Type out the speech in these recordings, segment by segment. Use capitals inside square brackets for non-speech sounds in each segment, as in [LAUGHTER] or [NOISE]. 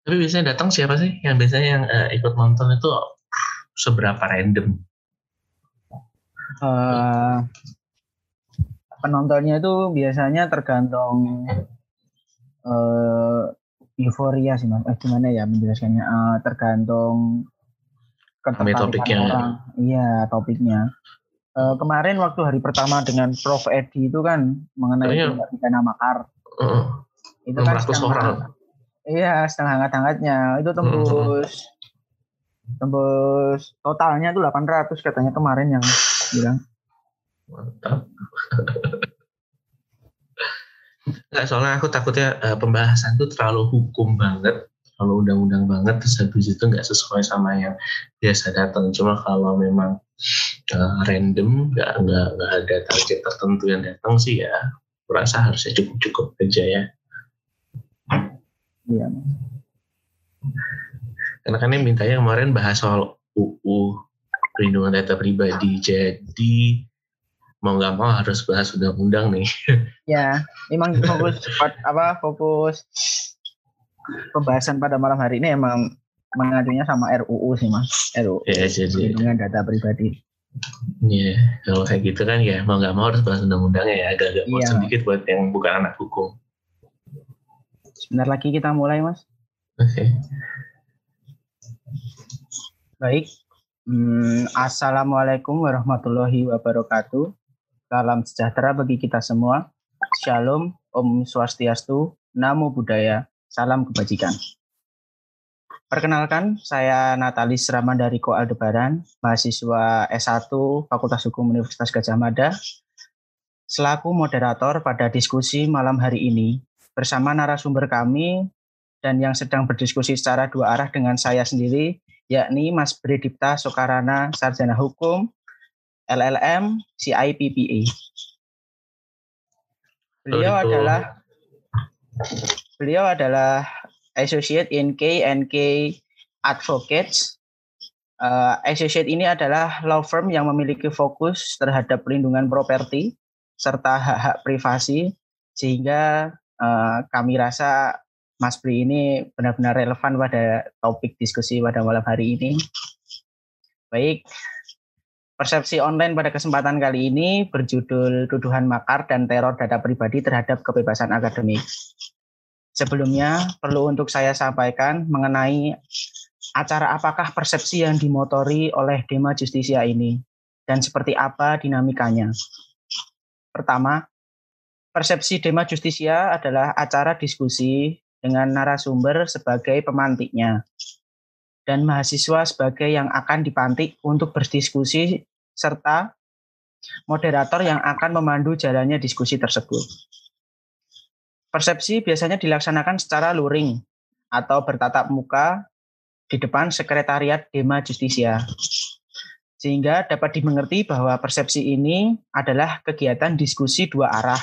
Tapi biasanya datang siapa sih? Yang biasanya yang uh, ikut nonton itu seberapa random? Uh, penontonnya itu biasanya tergantung uh, euforia sih mas. Eh, gimana ya menjelaskannya? Uh, tergantung ketertarikan orang. Iya topiknya. Uh, kemarin waktu hari pertama dengan Prof Edi itu kan mengenai oh, tindak pidana makar. Uh, itu kan orang. Iya setengah hangat-hangatnya itu tembus hmm. tembus totalnya tuh 800 katanya kemarin yang bilang. Mantap. Nggak, soalnya aku takutnya uh, pembahasan itu terlalu hukum banget, terlalu undang-undang banget, terus habis itu nggak sesuai sama yang biasa datang. Cuma kalau memang uh, random, nggak nggak nggak ada target tertentu yang datang sih ya, kurasa harusnya cukup-cukup aja ya. Iya. Karena kan yang mintanya kemarin bahas soal UU perlindungan data pribadi, jadi mau nggak mau harus bahas undang-undang nih. [LAUGHS] Ya, memang fokus apa fokus pembahasan pada malam hari ini emang mengajunya sama RUU sih mas, RUU ya, jadi dengan data pribadi. Iya, kalau kayak gitu kan ya mau nggak mau harus bahas undang-undangnya ya agak-agak ya. sedikit buat yang bukan anak hukum. Sebentar lagi kita mulai mas. Oke. Okay. Baik. Hmm, Assalamualaikum warahmatullahi wabarakatuh. Salam sejahtera bagi kita semua. Shalom, Om Swastiastu, Namo Buddhaya, Salam Kebajikan. Perkenalkan, saya Natalis Ramandariko Aldebaran, mahasiswa S1 Fakultas Hukum Universitas Gajah Mada, selaku moderator pada diskusi malam hari ini bersama narasumber kami dan yang sedang berdiskusi secara dua arah dengan saya sendiri, yakni Mas Bredipta Sokarana, Sarjana Hukum, LLM CIPPA. Beliau oh, adalah beliau adalah associate in KNK Advocates. Uh, associate ini adalah law firm yang memiliki fokus terhadap pelindungan properti serta hak-hak privasi sehingga uh, kami rasa Mas Bri ini benar-benar relevan pada topik diskusi pada malam hari ini. Baik, Persepsi online pada kesempatan kali ini berjudul Tuduhan Makar dan Teror Data Pribadi terhadap Kebebasan Akademik. Sebelumnya, perlu untuk saya sampaikan mengenai acara apakah persepsi yang dimotori oleh Dema Justisia ini dan seperti apa dinamikanya. Pertama, persepsi Dema Justisia adalah acara diskusi dengan narasumber sebagai pemantiknya dan mahasiswa sebagai yang akan dipantik untuk berdiskusi serta moderator yang akan memandu jalannya diskusi tersebut. Persepsi biasanya dilaksanakan secara luring atau bertatap muka di depan sekretariat Dema Justisia. Sehingga dapat dimengerti bahwa persepsi ini adalah kegiatan diskusi dua arah,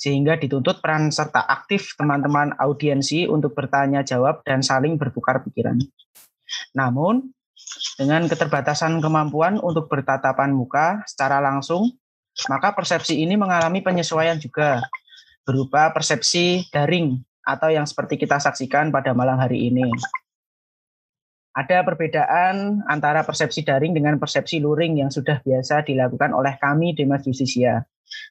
sehingga dituntut peran serta aktif teman-teman audiensi untuk bertanya jawab dan saling bertukar pikiran. Namun, dengan keterbatasan kemampuan untuk bertatapan muka secara langsung, maka persepsi ini mengalami penyesuaian juga berupa persepsi daring atau yang seperti kita saksikan pada malam hari ini. Ada perbedaan antara persepsi daring dengan persepsi luring yang sudah biasa dilakukan oleh kami di Mas Justisia.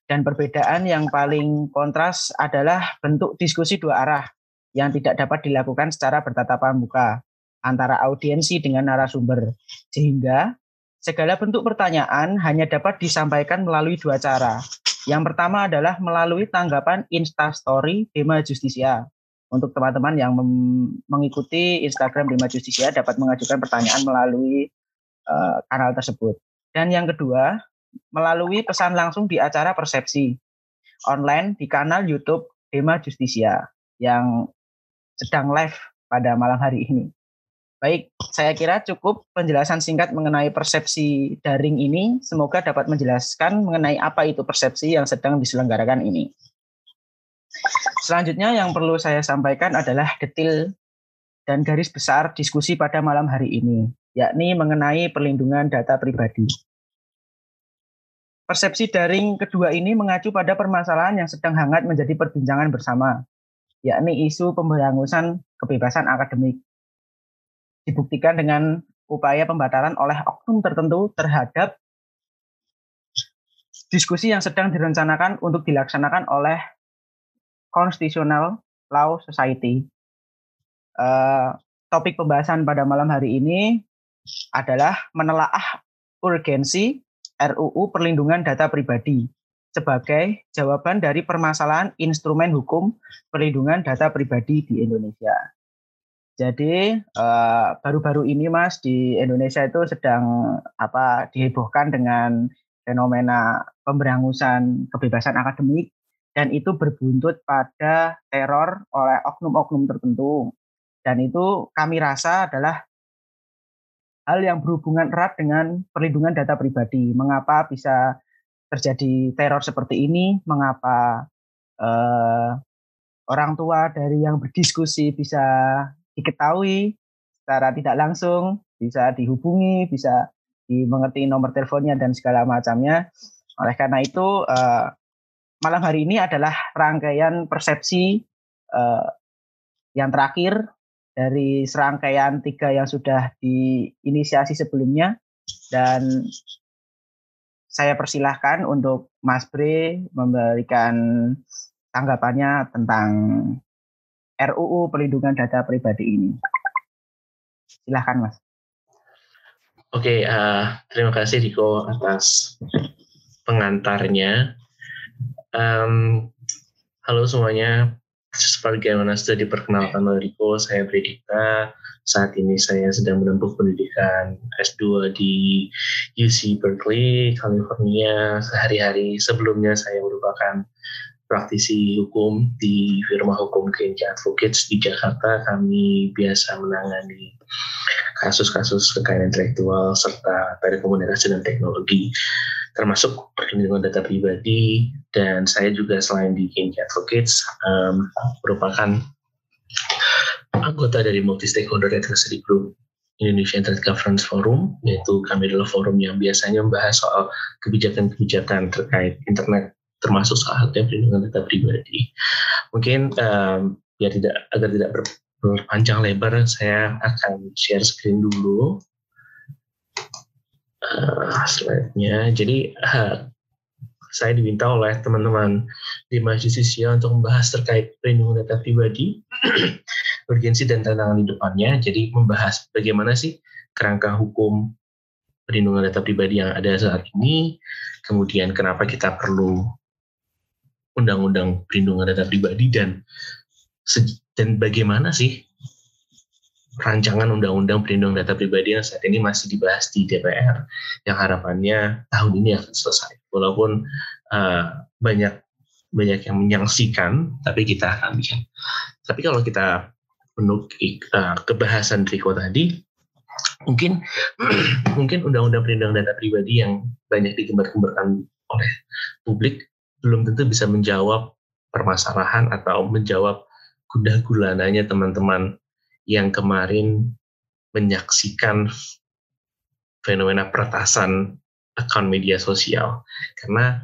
Dan perbedaan yang paling kontras adalah bentuk diskusi dua arah yang tidak dapat dilakukan secara bertatapan muka antara audiensi dengan narasumber. Sehingga segala bentuk pertanyaan hanya dapat disampaikan melalui dua cara. Yang pertama adalah melalui tanggapan Instastory Dema Justisia. Untuk teman-teman yang mengikuti Instagram Dema Justisia dapat mengajukan pertanyaan melalui uh, kanal tersebut. Dan yang kedua, melalui pesan langsung di acara persepsi online di kanal YouTube Dema Justisia yang sedang live pada malam hari ini. Baik, saya kira cukup penjelasan singkat mengenai persepsi daring ini. Semoga dapat menjelaskan mengenai apa itu persepsi yang sedang diselenggarakan ini. Selanjutnya yang perlu saya sampaikan adalah detail dan garis besar diskusi pada malam hari ini, yakni mengenai perlindungan data pribadi. Persepsi daring kedua ini mengacu pada permasalahan yang sedang hangat menjadi perbincangan bersama, yakni isu pemberangusan kebebasan akademik. Dibuktikan dengan upaya pembatalan oleh oknum tertentu terhadap diskusi yang sedang direncanakan untuk dilaksanakan oleh Constitutional Law Society. Uh, topik pembahasan pada malam hari ini adalah menelaah urgensi RUU Perlindungan Data Pribadi sebagai jawaban dari permasalahan instrumen hukum perlindungan data pribadi di Indonesia. Jadi eh, baru-baru ini Mas di Indonesia itu sedang apa dihebohkan dengan fenomena pemberangusan kebebasan akademik dan itu berbuntut pada teror oleh oknum-oknum tertentu. Dan itu kami rasa adalah hal yang berhubungan erat dengan perlindungan data pribadi. Mengapa bisa terjadi teror seperti ini, mengapa uh, orang tua dari yang berdiskusi bisa diketahui secara tidak langsung, bisa dihubungi, bisa dimengerti nomor teleponnya dan segala macamnya. Oleh karena itu, uh, malam hari ini adalah rangkaian persepsi uh, yang terakhir dari serangkaian tiga yang sudah diinisiasi sebelumnya dan saya persilahkan untuk Mas Bre memberikan tanggapannya tentang RUU Perlindungan Data Pribadi ini. Silahkan Mas. Oke, okay, uh, terima kasih Diko atas pengantarnya. Um, halo semuanya, sebagaimana sudah diperkenalkan oleh Riko, saya Bredika. Saat ini saya sedang menempuh pendidikan S2 di UC Berkeley, California. Sehari-hari sebelumnya saya merupakan praktisi hukum di firma hukum Kenja Advocates di Jakarta. Kami biasa menangani kasus-kasus kekayaan intelektual serta telekomunikasi dan teknologi termasuk perlindungan data pribadi dan saya juga selain di Kenji Advocates um, merupakan anggota dari multi stakeholder advocacy group Indonesia Internet Governance Forum yaitu kami adalah forum yang biasanya membahas soal kebijakan-kebijakan terkait internet termasuk satunya perlindungan data pribadi. Mungkin um, ya tidak agar tidak ber, berpanjang lebar saya akan share screen dulu uh, slide-nya. Jadi uh, saya diminta oleh teman-teman di Mahasiswa untuk membahas terkait perlindungan data pribadi, [CLEARS THROAT] urgensi dan tantangan di depannya. Jadi membahas bagaimana sih kerangka hukum perlindungan data pribadi yang ada saat ini, kemudian kenapa kita perlu undang-undang perlindungan data pribadi dan dan bagaimana sih rancangan undang-undang perlindungan data pribadi yang saat ini masih dibahas di DPR yang harapannya tahun ini akan selesai. Walaupun uh, banyak banyak yang menyaksikan, tapi kita akan bikin. Tapi kalau kita menuk uh, kebahasan Riko tadi, mungkin [CLEARS THROAT] mungkin undang-undang perlindungan data pribadi yang banyak digembar-gembarkan oleh publik belum tentu bisa menjawab permasalahan atau menjawab kuda gulananya teman-teman yang kemarin menyaksikan fenomena peretasan akun media sosial. Karena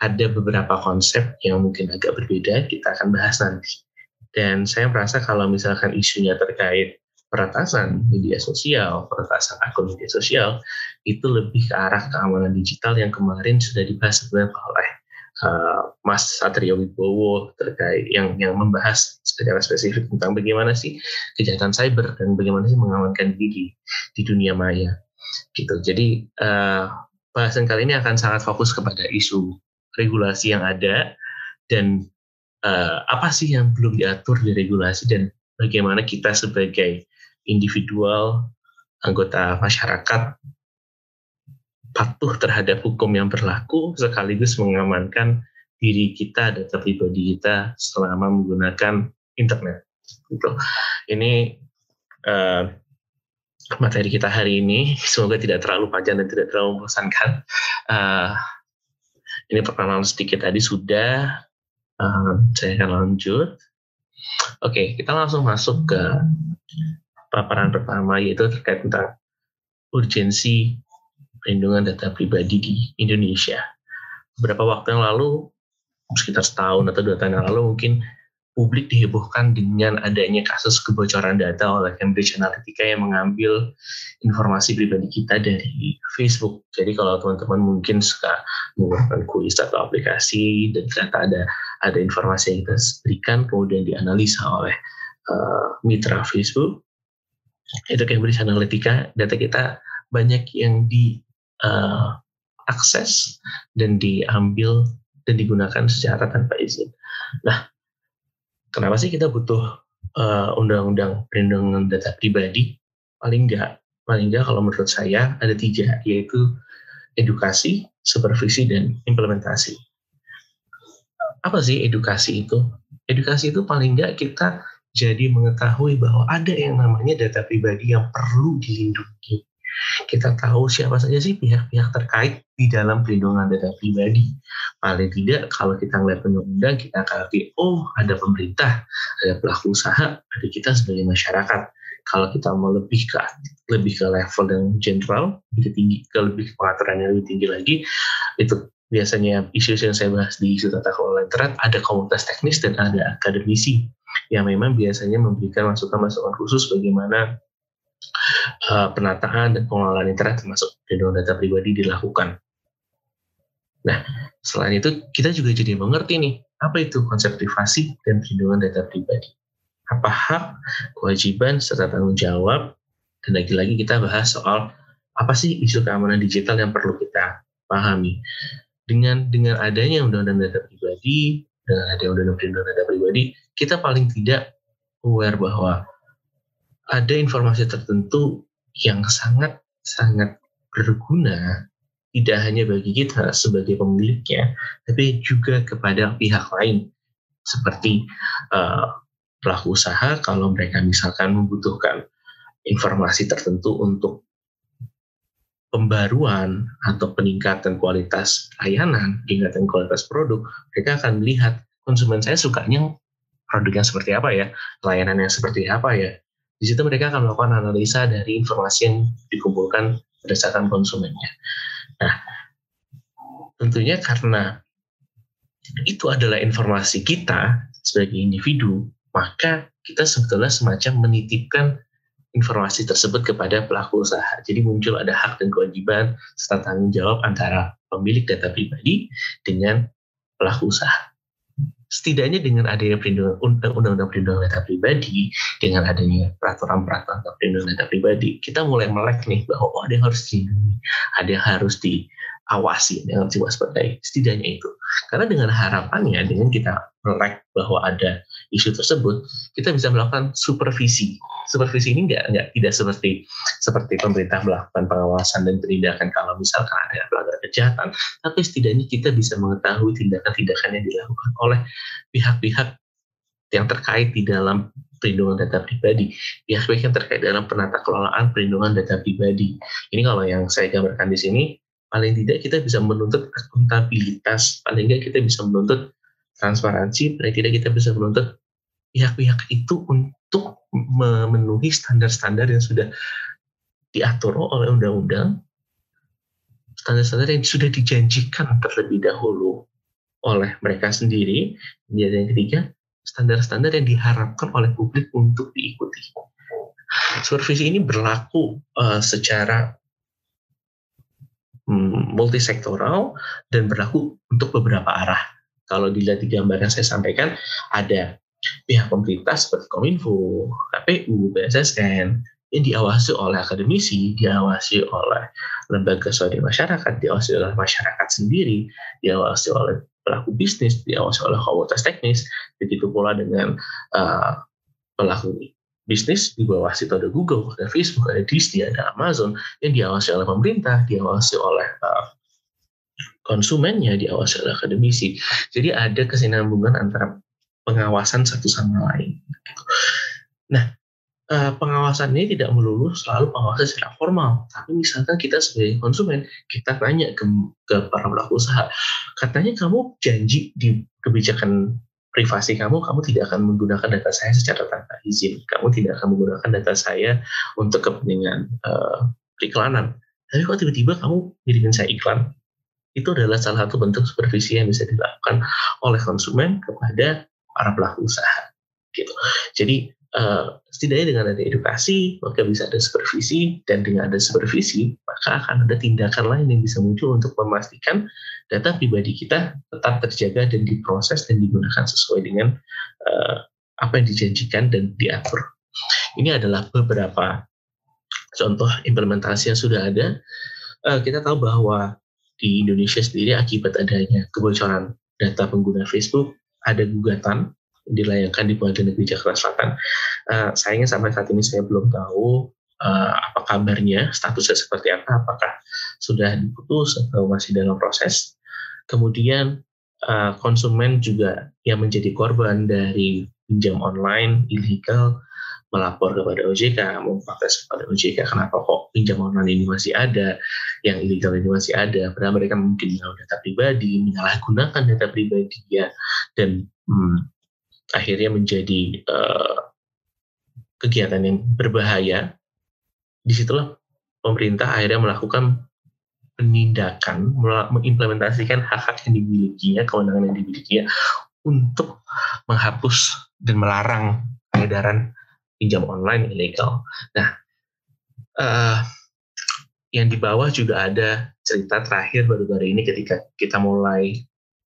ada beberapa konsep yang mungkin agak berbeda kita akan bahas nanti. Dan saya merasa kalau misalkan isunya terkait peretasan media sosial, peretasan akun media sosial itu lebih ke arah keamanan digital yang kemarin sudah dibahas sebenarnya oleh uh, Mas Satrio Wibowo terkait yang yang membahas secara spesifik tentang bagaimana sih kejahatan cyber dan bagaimana sih mengamankan diri di dunia maya gitu. Jadi uh, bahasan kali ini akan sangat fokus kepada isu regulasi yang ada dan uh, apa sih yang belum diatur di regulasi dan bagaimana kita sebagai individual anggota masyarakat patuh terhadap hukum yang berlaku sekaligus mengamankan diri kita, data pribadi kita selama menggunakan internet. Gitu. Ini uh, materi kita hari ini. Semoga tidak terlalu panjang dan tidak terlalu membosankan. Uh, ini perkenalan sedikit tadi sudah. Uh, saya akan lanjut. Oke, okay, kita langsung masuk ke paparan pertama yaitu terkait tentang urgensi perlindungan data pribadi di Indonesia. Beberapa waktu yang lalu, sekitar setahun atau dua tahun yang lalu mungkin publik dihebohkan dengan adanya kasus kebocoran data oleh Cambridge Analytica yang mengambil informasi pribadi kita dari Facebook. Jadi kalau teman-teman mungkin suka menggunakan kuis atau aplikasi dan ternyata ada ada informasi yang kita berikan kemudian dianalisa oleh uh, mitra Facebook, itu Cambridge Analytica, data kita banyak yang di uh, akses dan diambil dan digunakan secara tanpa izin. Nah, kenapa sih kita butuh uh, undang-undang perlindungan data pribadi? Paling enggak, paling enggak kalau menurut saya ada tiga, yaitu edukasi, supervisi, dan implementasi. Apa sih edukasi itu? Edukasi itu paling enggak kita jadi mengetahui bahwa ada yang namanya data pribadi yang perlu dilindungi kita tahu siapa saja sih pihak-pihak terkait di dalam perlindungan data pribadi. Paling tidak kalau kita melihat undang-undang kita akan ngerti, oh ada pemerintah, ada pelaku usaha, ada kita sebagai masyarakat. Kalau kita mau lebih ke lebih ke level yang general, lebih tinggi, ke lebih pengaturan yang lebih tinggi lagi, itu biasanya isu yang saya bahas di isu tata kelola internet ada komunitas teknis dan ada akademisi yang memang biasanya memberikan masukan-masukan khusus bagaimana uh, penataan dan pengelolaan internet termasuk perlindungan data pribadi dilakukan. Nah, selain itu kita juga jadi mengerti nih, apa itu konsep privasi dan perlindungan data pribadi. Apa hak, kewajiban, serta tanggung jawab, dan lagi-lagi kita bahas soal apa sih isu keamanan digital yang perlu kita pahami. Dengan dengan adanya undang-undang data pribadi, dengan adanya undang-undang perlindungan data pribadi, kita paling tidak aware bahwa ada informasi tertentu yang sangat sangat berguna tidak hanya bagi kita sebagai pemiliknya, tapi juga kepada pihak lain. Seperti uh, pelaku usaha kalau mereka misalkan membutuhkan informasi tertentu untuk pembaruan atau peningkatan kualitas layanan, peningkatan kualitas produk, mereka akan melihat konsumen saya sukanya produk yang seperti apa ya, layanan yang seperti apa ya, di situ mereka akan melakukan analisa dari informasi yang dikumpulkan berdasarkan konsumennya. Nah, tentunya karena itu adalah informasi kita sebagai individu, maka kita sebetulnya semacam menitipkan informasi tersebut kepada pelaku usaha. Jadi muncul ada hak dan kewajiban serta tanggung jawab antara pemilik data pribadi dengan pelaku usaha setidaknya dengan adanya perlindungan undang-undang perlindungan data pribadi, dengan adanya peraturan-peraturan perlindungan data pribadi, kita mulai melek nih bahwa oh, ada yang harus dilindungi, ada yang harus diawasi, ada yang harus diwaspadai. Setidaknya itu. Karena dengan harapannya, dengan kita melek bahwa ada isu tersebut, kita bisa melakukan supervisi. Supervisi ini enggak, enggak tidak seperti seperti pemerintah melakukan pengawasan dan penindakan kalau misalkan ada pelanggaran kejahatan, tapi setidaknya kita bisa mengetahui tindakan-tindakan yang dilakukan oleh pihak-pihak yang terkait di dalam perlindungan data pribadi, pihak-pihak yang terkait dalam penata kelolaan perlindungan data pribadi. Ini kalau yang saya gambarkan di sini, paling tidak kita bisa menuntut akuntabilitas, paling tidak kita bisa menuntut transparansi, paling tidak kita bisa menuntut pihak-pihak itu untuk memenuhi standar-standar yang sudah diatur oleh undang-undang, standar-standar yang sudah dijanjikan terlebih dahulu oleh mereka sendiri. Dan yang ketiga, standar-standar yang diharapkan oleh publik untuk diikuti. Supervisi ini berlaku uh, secara um, multisektoral dan berlaku untuk beberapa arah kalau dilihat di gambar yang saya sampaikan, ada pihak pemerintah seperti Kominfo, KPU, BSSN, yang diawasi oleh akademisi, diawasi oleh lembaga swadaya masyarakat, diawasi oleh masyarakat sendiri, diawasi oleh pelaku bisnis, diawasi oleh komunitas teknis, begitu pula dengan uh, pelaku bisnis di bawah situ ada Google, ada Facebook, ada Disney, ada Amazon yang diawasi oleh pemerintah, diawasi oleh uh, konsumennya diawasi oleh akademisi. Jadi ada kesinambungan antara pengawasan satu sama lain. Nah, eh, pengawasan ini tidak melulu selalu pengawasan secara formal. Tapi misalkan kita sebagai konsumen, kita tanya ke, ke para pelaku usaha, katanya kamu janji di kebijakan privasi kamu, kamu tidak akan menggunakan data saya secara tanpa izin. Kamu tidak akan menggunakan data saya untuk kepentingan uh, periklanan. Tapi kok tiba-tiba kamu ngirimin saya iklan itu adalah salah satu bentuk supervisi yang bisa dilakukan oleh konsumen kepada para pelaku usaha gitu. Jadi uh, setidaknya dengan ada edukasi maka bisa ada supervisi dan dengan ada supervisi maka akan ada tindakan lain yang bisa muncul untuk memastikan data pribadi kita tetap terjaga dan diproses dan digunakan sesuai dengan uh, apa yang dijanjikan dan diatur. Ini adalah beberapa contoh implementasi yang sudah ada. Uh, kita tahu bahwa di Indonesia sendiri akibat adanya kebocoran data pengguna Facebook ada gugatan dilayangkan di Pengadilan Negeri Jakarta Selatan. Uh, sayangnya sampai saat ini saya belum tahu uh, apa kabarnya, statusnya seperti apa, apakah sudah diputus atau masih dalam proses. Kemudian uh, konsumen juga yang menjadi korban dari pinjam online ilegal melapor kepada OJK, memprotes kepada OJK kenapa kok pinjam online ini masih ada, yang ilegal ini masih ada, padahal mereka mungkin data pribadi, menyalahgunakan data pribadi ya, dan hmm, akhirnya menjadi uh, kegiatan yang berbahaya, di situlah pemerintah akhirnya melakukan penindakan, mengimplementasikan hak-hak yang dimilikinya, kewenangan yang dimilikinya untuk menghapus dan melarang peredaran pinjam online ilegal. Nah, uh, yang di bawah juga ada cerita terakhir baru-baru ini ketika kita mulai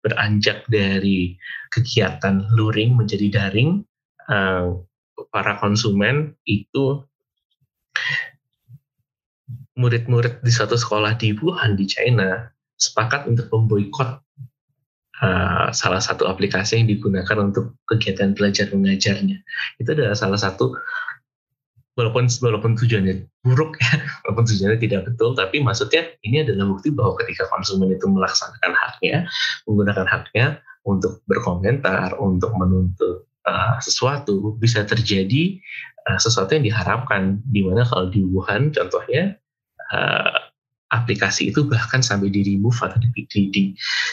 beranjak dari kegiatan luring menjadi daring, uh, para konsumen itu murid-murid di satu sekolah di Wuhan di China sepakat untuk memboikot uh, salah satu aplikasi yang digunakan untuk kegiatan belajar mengajarnya. Itu adalah salah satu walaupun walaupun tujuannya buruk ya, [LAUGHS] walaupun tujuannya tidak betul, tapi maksudnya ini adalah bukti bahwa ketika konsumen itu melaksanakan haknya, menggunakan haknya untuk berkomentar, untuk menuntut uh, sesuatu, bisa terjadi uh, sesuatu yang diharapkan. Di mana kalau di Wuhan contohnya aplikasi itu bahkan sampai di remove atau di, di, di,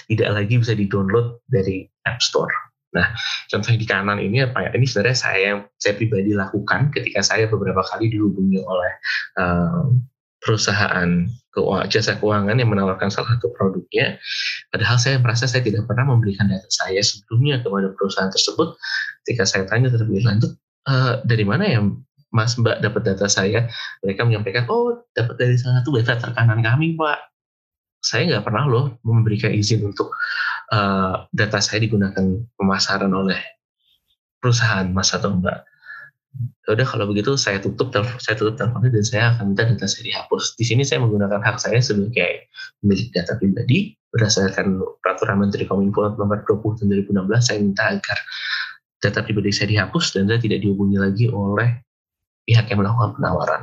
tidak lagi bisa di download dari App Store. Nah, contoh di kanan ini apa ya? Ini sebenarnya saya saya pribadi lakukan ketika saya beberapa kali dihubungi oleh uh, perusahaan keuangan, jasa keuangan yang menawarkan salah satu produknya. Padahal saya merasa saya tidak pernah memberikan data saya sebelumnya kepada perusahaan tersebut. Ketika saya tanya terlebih lanjut, uh, dari mana ya Mas Mbak dapat data saya, mereka menyampaikan, oh dapat dari salah satu website terkanan kami Pak. Saya nggak pernah loh memberikan izin untuk uh, data saya digunakan pemasaran oleh perusahaan Mas atau Mbak. Ya udah kalau begitu saya tutup saya tutup teleponnya dan saya akan minta data saya dihapus. Di sini saya menggunakan hak saya sebagai pemilik data pribadi berdasarkan peraturan Menteri Kominfo nomor 20 tahun 2016 saya minta agar data pribadi saya dihapus dan saya tidak dihubungi lagi oleh pihak yang melakukan penawaran.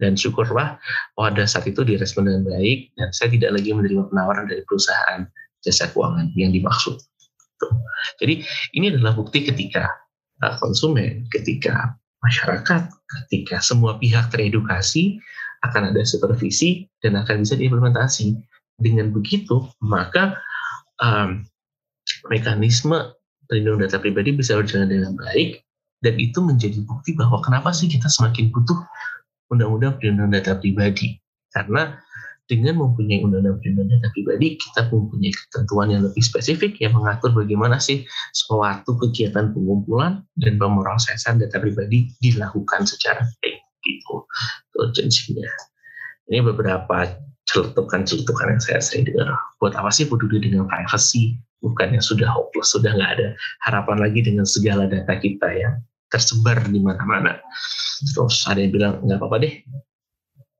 Dan syukurlah pada saat itu direspon dengan baik dan saya tidak lagi menerima penawaran dari perusahaan jasa keuangan yang dimaksud. Jadi ini adalah bukti ketika uh, konsumen, ketika masyarakat, ketika semua pihak teredukasi akan ada supervisi dan akan bisa diimplementasi. Dengan begitu maka um, mekanisme perlindungan data pribadi bisa berjalan dengan baik dan itu menjadi bukti bahwa kenapa sih kita semakin butuh undang-undang perlindungan data pribadi? Karena dengan mempunyai undang-undang perlindungan data pribadi kita mempunyai ketentuan yang lebih spesifik yang mengatur bagaimana sih suatu kegiatan pengumpulan dan pemrosesan data pribadi dilakukan secara baik gitu. Urgensinya ini beberapa celutukan-celutukan yang saya sering dengar. Buat apa sih peduli dengan privacy? Bukan yang sudah hopeless sudah nggak ada harapan lagi dengan segala data kita yang tersebar di mana-mana. Terus ada yang bilang nggak apa-apa deh,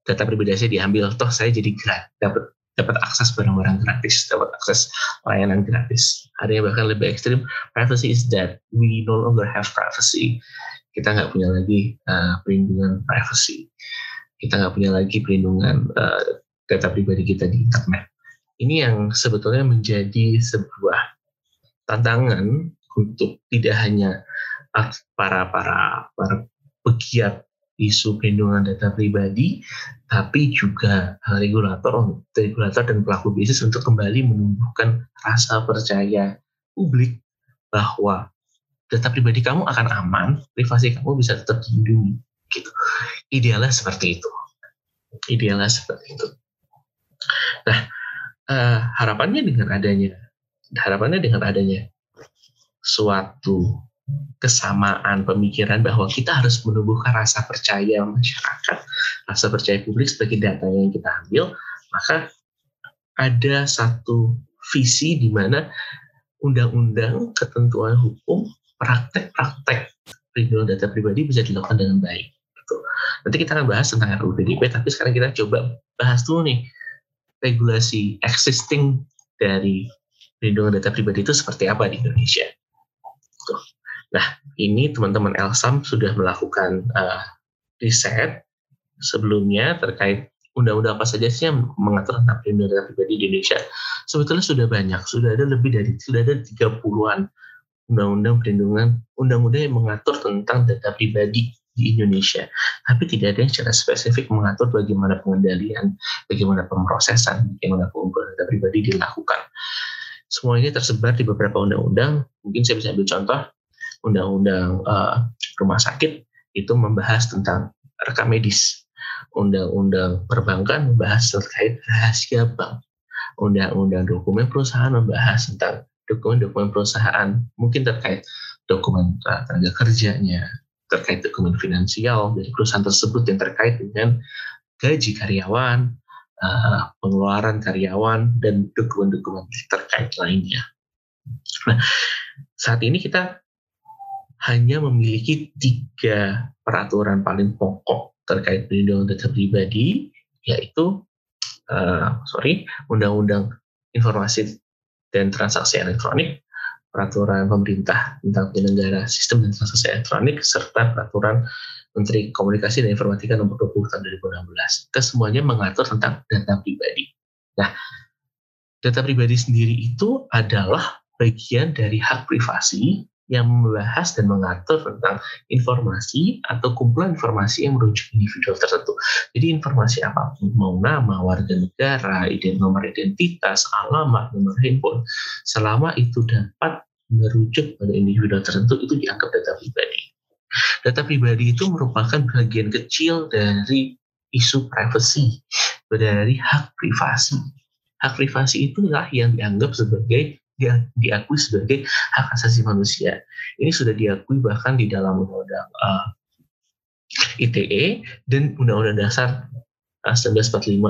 data pribadi saya diambil, toh saya jadi gratis, dapat dapat akses barang-barang gratis, dapat akses layanan gratis. Ada yang bahkan lebih ekstrim, privacy is dead, we no longer have privacy. Kita nggak punya lagi uh, perlindungan privacy. Kita nggak punya lagi perlindungan uh, data pribadi kita di internet. Ini yang sebetulnya menjadi sebuah tantangan untuk tidak hanya para para para pegiat isu perlindungan data pribadi, tapi juga regulator, regulator dan pelaku bisnis untuk kembali menumbuhkan rasa percaya publik bahwa data pribadi kamu akan aman, privasi kamu bisa tetap dilindungi. Gitu. Idealnya seperti itu. Idealnya seperti itu. Nah, uh, harapannya dengan adanya, harapannya dengan adanya suatu kesamaan pemikiran bahwa kita harus menumbuhkan rasa percaya masyarakat, rasa percaya publik sebagai data yang kita ambil, maka ada satu visi di mana undang-undang, ketentuan hukum, praktek-praktek perlindungan data pribadi bisa dilakukan dengan baik. Gitu. Nanti kita akan bahas tentang RUU PDP, tapi sekarang kita coba bahas dulu nih regulasi existing dari perlindungan data pribadi itu seperti apa di Indonesia. Nah, ini teman-teman Elsam sudah melakukan uh, riset sebelumnya terkait undang-undang apa saja sih yang mengatur tentang perlindungan data pribadi di Indonesia. Sebetulnya sudah banyak, sudah ada lebih dari sudah ada 30-an undang-undang perlindungan undang-undang yang mengatur tentang data pribadi di Indonesia. Tapi tidak ada yang secara spesifik mengatur bagaimana pengendalian, bagaimana pemrosesan, bagaimana pengumpulan data pribadi dilakukan. Semua ini tersebar di beberapa undang-undang. Mungkin saya bisa ambil contoh undang-undang uh, rumah sakit itu membahas tentang rekam medis. Undang-undang perbankan membahas terkait rahasia bank. Undang-undang dokumen perusahaan membahas tentang dokumen-dokumen perusahaan, mungkin terkait dokumen tenaga kerjanya, terkait dokumen finansial dari perusahaan tersebut yang terkait dengan gaji karyawan, uh, pengeluaran karyawan, dan dokumen-dokumen terkait lainnya. Nah, saat ini kita hanya memiliki tiga peraturan paling pokok terkait perlindungan data pribadi, yaitu uh, sorry, Undang-Undang Informasi dan Transaksi Elektronik, peraturan pemerintah tentang penyelenggara sistem dan transaksi elektronik, serta peraturan Menteri Komunikasi dan Informatika nomor 20 tahun 2016. Kesemuanya mengatur tentang data pribadi. Nah, data pribadi sendiri itu adalah bagian dari hak privasi yang membahas dan mengatur tentang informasi atau kumpulan informasi yang merujuk individu tertentu. Jadi informasi apa pun, mau nama, warga negara, ident nomor identitas, alamat, nomor handphone, selama itu dapat merujuk pada individu tertentu itu dianggap data pribadi. Data pribadi itu merupakan bagian kecil dari isu privacy, dari hak privasi. Hak privasi itulah yang dianggap sebagai diakui sebagai hak asasi manusia. Ini sudah diakui bahkan di dalam undang-undang uh, ITE dan undang-undang dasar uh, 1945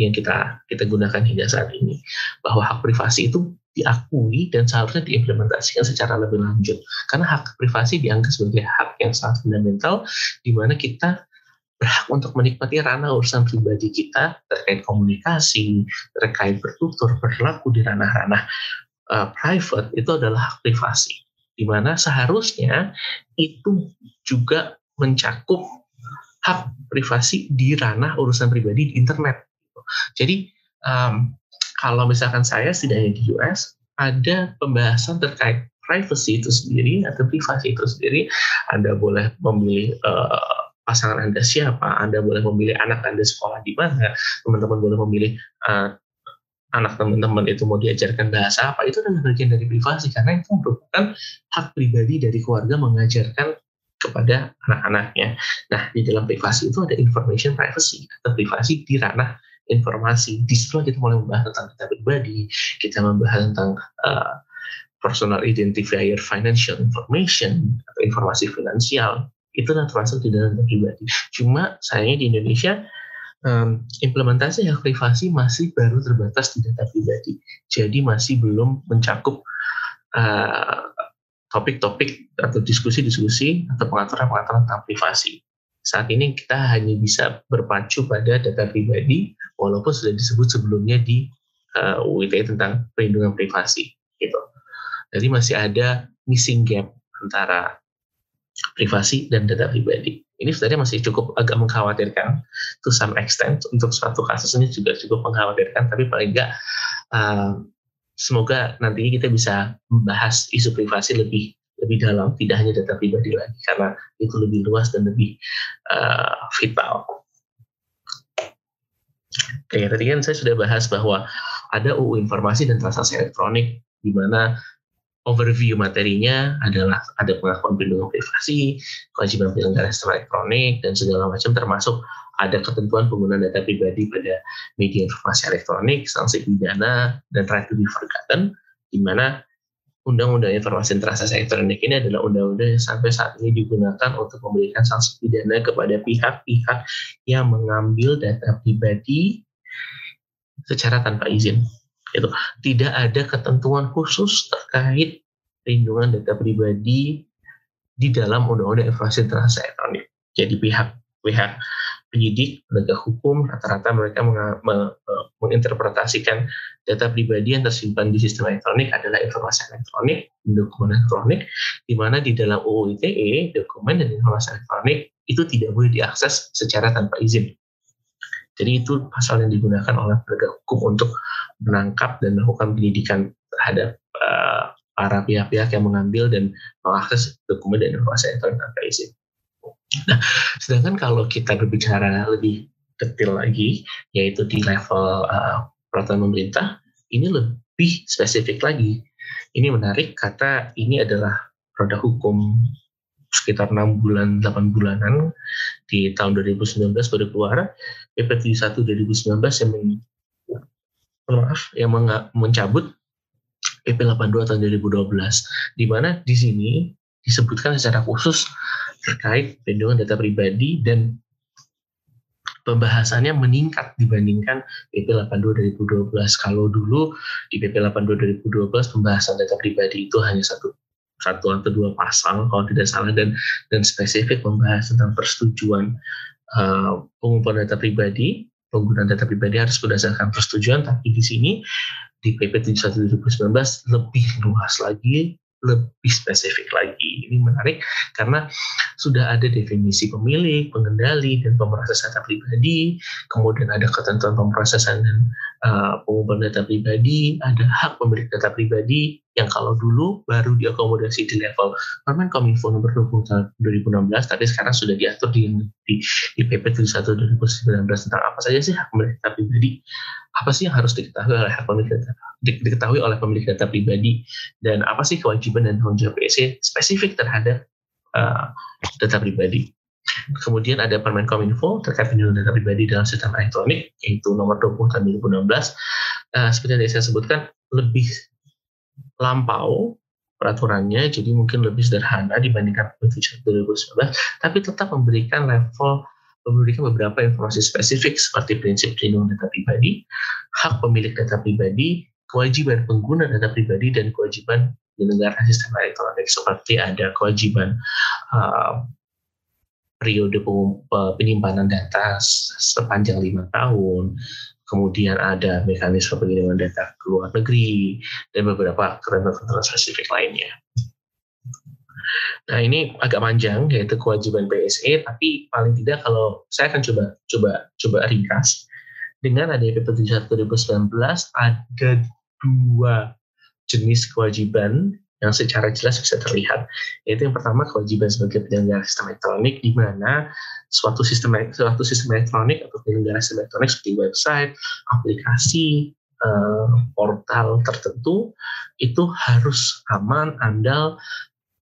yang kita kita gunakan hingga saat ini bahwa hak privasi itu diakui dan seharusnya diimplementasikan secara lebih lanjut karena hak privasi dianggap sebagai hak yang sangat fundamental di mana kita berhak untuk menikmati ranah urusan pribadi kita terkait komunikasi, terkait bertutur, berlaku di ranah-ranah uh, private itu adalah hak privasi, di mana seharusnya itu juga mencakup hak privasi di ranah urusan pribadi di internet. Jadi um, kalau misalkan saya setidaknya di US ada pembahasan terkait privacy itu sendiri atau privasi itu sendiri, Anda boleh memilih uh, pasangan Anda siapa, Anda boleh memilih anak Anda sekolah di mana, teman-teman boleh memilih uh, anak teman-teman itu mau diajarkan bahasa apa itu adalah bagian dari privasi karena itu merupakan hak pribadi dari keluarga mengajarkan kepada anak-anaknya. Nah, di dalam privasi itu ada information privacy atau privasi di ranah informasi. Di situ kita mulai membahas tentang data pribadi, kita membahas tentang uh, personal identifier financial information atau informasi finansial. Itu termasuk di dalam data pribadi. Cuma sayangnya di Indonesia um, implementasi hak privasi masih baru terbatas di data pribadi. Jadi masih belum mencakup uh, topik-topik atau diskusi-diskusi atau pengaturan-pengaturan tentang privasi. Saat ini kita hanya bisa berpacu pada data pribadi, walaupun sudah disebut sebelumnya di uh, UU ITE tentang perlindungan privasi. Gitu. Jadi masih ada missing gap antara privasi dan data pribadi ini sebenarnya masih cukup agak mengkhawatirkan to some extent untuk suatu kasus ini juga cukup mengkhawatirkan tapi paling enggak uh, semoga nantinya kita bisa membahas isu privasi lebih lebih dalam tidak hanya data pribadi lagi karena itu lebih luas dan lebih uh, vital. Oke, tadi kan saya sudah bahas bahwa ada UU Informasi dan Transaksi Elektronik di mana overview materinya adalah ada pengakuan perlindungan privasi, kewajiban penyelenggara sistem elektronik, dan segala macam termasuk ada ketentuan penggunaan data pribadi pada media informasi elektronik, sanksi pidana, dan right to be forgotten, di mana Undang-Undang Informasi Transaksi Elektronik ini adalah undang-undang yang sampai saat ini digunakan untuk memberikan sanksi pidana kepada pihak-pihak yang mengambil data pribadi secara tanpa izin. Itu tidak ada ketentuan khusus terkait perlindungan data pribadi di dalam Undang-Undang Informasi Transaksi Elektronik. Jadi pihak pihak penyidik, penegak hukum, rata-rata mereka meng meng menginterpretasikan data pribadi yang tersimpan di sistem elektronik adalah informasi elektronik, dokumen elektronik, di mana di dalam UU ITE, dokumen dan informasi elektronik itu tidak boleh diakses secara tanpa izin. Jadi itu pasal yang digunakan oleh penegak hukum untuk menangkap dan melakukan penyidikan terhadap uh, para pihak-pihak yang mengambil dan mengakses dokumen dan informasi elektronik tanpa izin. Nah, sedangkan kalau kita berbicara lebih detail lagi, yaitu di level uh, peraturan pemerintah, ini lebih spesifik lagi. Ini menarik kata ini adalah produk hukum sekitar 6 bulan, 8 bulanan di tahun 2019 baru keluar PP 71 2019 yang men, maaf yang mencabut PP 82 tahun 2012 di mana di sini disebutkan secara khusus terkait perlindungan data pribadi dan pembahasannya meningkat dibandingkan PP 82 2012. Kalau dulu di PP 82 2012 pembahasan data pribadi itu hanya satu satu atau dua pasal kalau tidak salah dan dan spesifik membahas tentang persetujuan uh, pengumpulan data pribadi penggunaan data pribadi harus berdasarkan persetujuan tapi di sini di PP 71 2019 lebih luas lagi lebih spesifik lagi. Ini menarik karena sudah ada definisi pemilik, pengendali, dan pemroses data pribadi, kemudian ada ketentuan pemrosesan dan uh, pengumpulan data pribadi, ada hak pemilik data pribadi yang kalau dulu baru diakomodasi di level Permen Kominfo nomor 20 tahun 2016, tapi sekarang sudah diatur di, di, di PP 71 2019 tentang apa saja sih hak pemilik data pribadi, apa sih yang harus diketahui oleh hak pemilik data di, diketahui oleh pemilik data pribadi dan apa sih kewajiban dan tanggung jawab PSC spesifik terhadap uh, data pribadi. Kemudian ada Permen Kominfo terkait perlindungan data pribadi dalam sistem elektronik yaitu nomor 20 tahun 2016. Uh, seperti yang saya sebutkan lebih lampau peraturannya jadi mungkin lebih sederhana dibandingkan 2019 tapi tetap memberikan level memberikan beberapa informasi spesifik seperti prinsip perlindungan data pribadi, hak pemilik data pribadi, kewajiban pengguna data pribadi dan kewajiban penyelenggara sistem elektronik seperti ada kewajiban uh, periode penyimpanan data sepanjang lima tahun, kemudian ada mekanisme pengiriman data ke luar negeri dan beberapa ketentuan spesifik lainnya. Nah ini agak panjang yaitu kewajiban PSE, tapi paling tidak kalau saya akan coba coba coba ringkas dengan ada PP 71 2019 ada dua jenis kewajiban yang secara jelas bisa terlihat. Yaitu yang pertama kewajiban sebagai penyelenggara sistem elektronik di mana suatu sistem suatu sistem elektronik atau penyelenggara sistem elektronik seperti website, aplikasi, eh, portal tertentu itu harus aman, andal,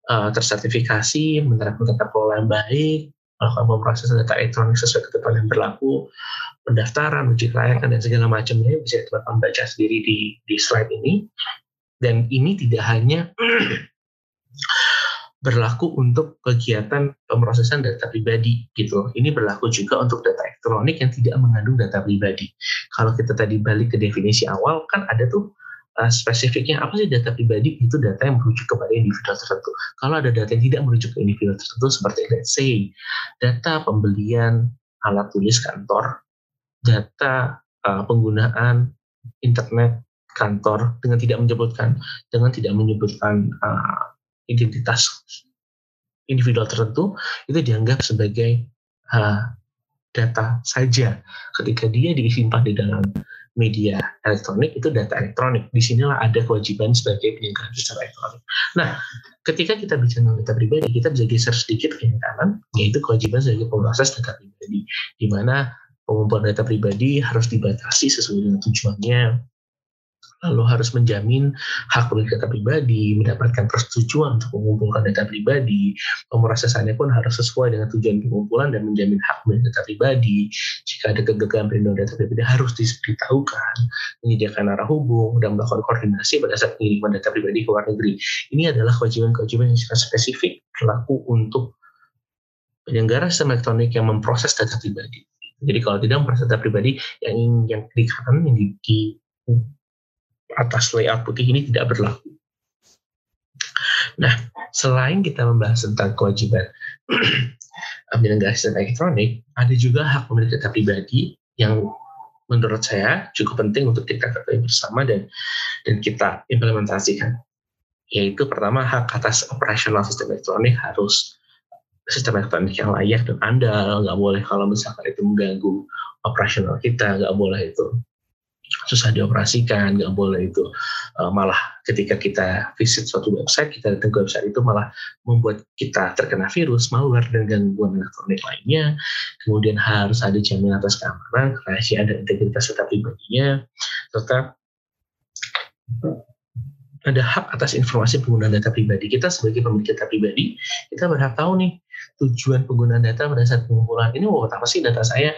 eh, tersertifikasi, menerapkan tata kelola yang baik, melakukan pemrosesan data elektronik sesuai ketentuan yang berlaku, pendaftaran, uji kelayakan dan segala macamnya bisa teman baca sendiri di di slide ini. Dan ini tidak hanya [CLEARS THROAT] berlaku untuk kegiatan pemrosesan data pribadi gitu. Ini berlaku juga untuk data elektronik yang tidak mengandung data pribadi. Kalau kita tadi balik ke definisi awal kan ada tuh uh, spesifiknya apa sih data pribadi itu data yang merujuk kepada individu tertentu. Kalau ada data yang tidak merujuk ke individu tertentu seperti let's say data pembelian alat tulis kantor data uh, penggunaan internet kantor dengan tidak menyebutkan dengan tidak menyebutkan uh, identitas individu tertentu itu dianggap sebagai uh, data saja ketika dia disimpan di dalam media elektronik itu data elektronik. Di sinilah ada kewajiban sebagai penyelenggara sistem elektronik. Nah, ketika kita bicara data pribadi, kita bisa geser sedikit ke kanan, yaitu kewajiban sebagai pemroses data pribadi, di mana pengumpulan data pribadi harus dibatasi sesuai dengan tujuannya. Lalu harus menjamin hak pemilik data pribadi, mendapatkan persetujuan untuk mengumpulkan data pribadi, pemrosesannya pun harus sesuai dengan tujuan pengumpulan dan menjamin hak pemilik data pribadi. Jika ada kegagalan perlindungan data pribadi harus diberitahukan, menyediakan arah hubung, dan melakukan koordinasi pada saat pengiriman data pribadi ke luar negeri. Ini adalah kewajiban-kewajiban yang sangat spesifik berlaku untuk penyelenggara sistem elektronik yang memproses data pribadi. Jadi kalau tidak memproses data pribadi, yang yang di yang di atas layout putih ini tidak berlaku. Nah, selain kita membahas tentang kewajiban [CLEARS THROAT] penyelenggara sistem elektronik, ada juga hak pemilik data pribadi yang menurut saya cukup penting untuk kita ketahui bersama dan dan kita implementasikan. Yaitu pertama hak atas operasional sistem elektronik harus sistem elektronik yang layak dan andal, nggak boleh kalau misalkan itu mengganggu operasional kita, nggak boleh itu susah dioperasikan, nggak boleh itu uh, malah ketika kita visit suatu website, kita datang ke website itu malah membuat kita terkena virus, malware dan gangguan elektronik lainnya. Kemudian harus ada jaminan atas keamanan, kerahasiaan dan integritas data pribadinya, serta ada hak atas informasi penggunaan data pribadi. Kita sebagai pemilik data pribadi, kita berhak tahu nih tujuan penggunaan data pada saat pengumpulan. Ini mau apa sih data saya?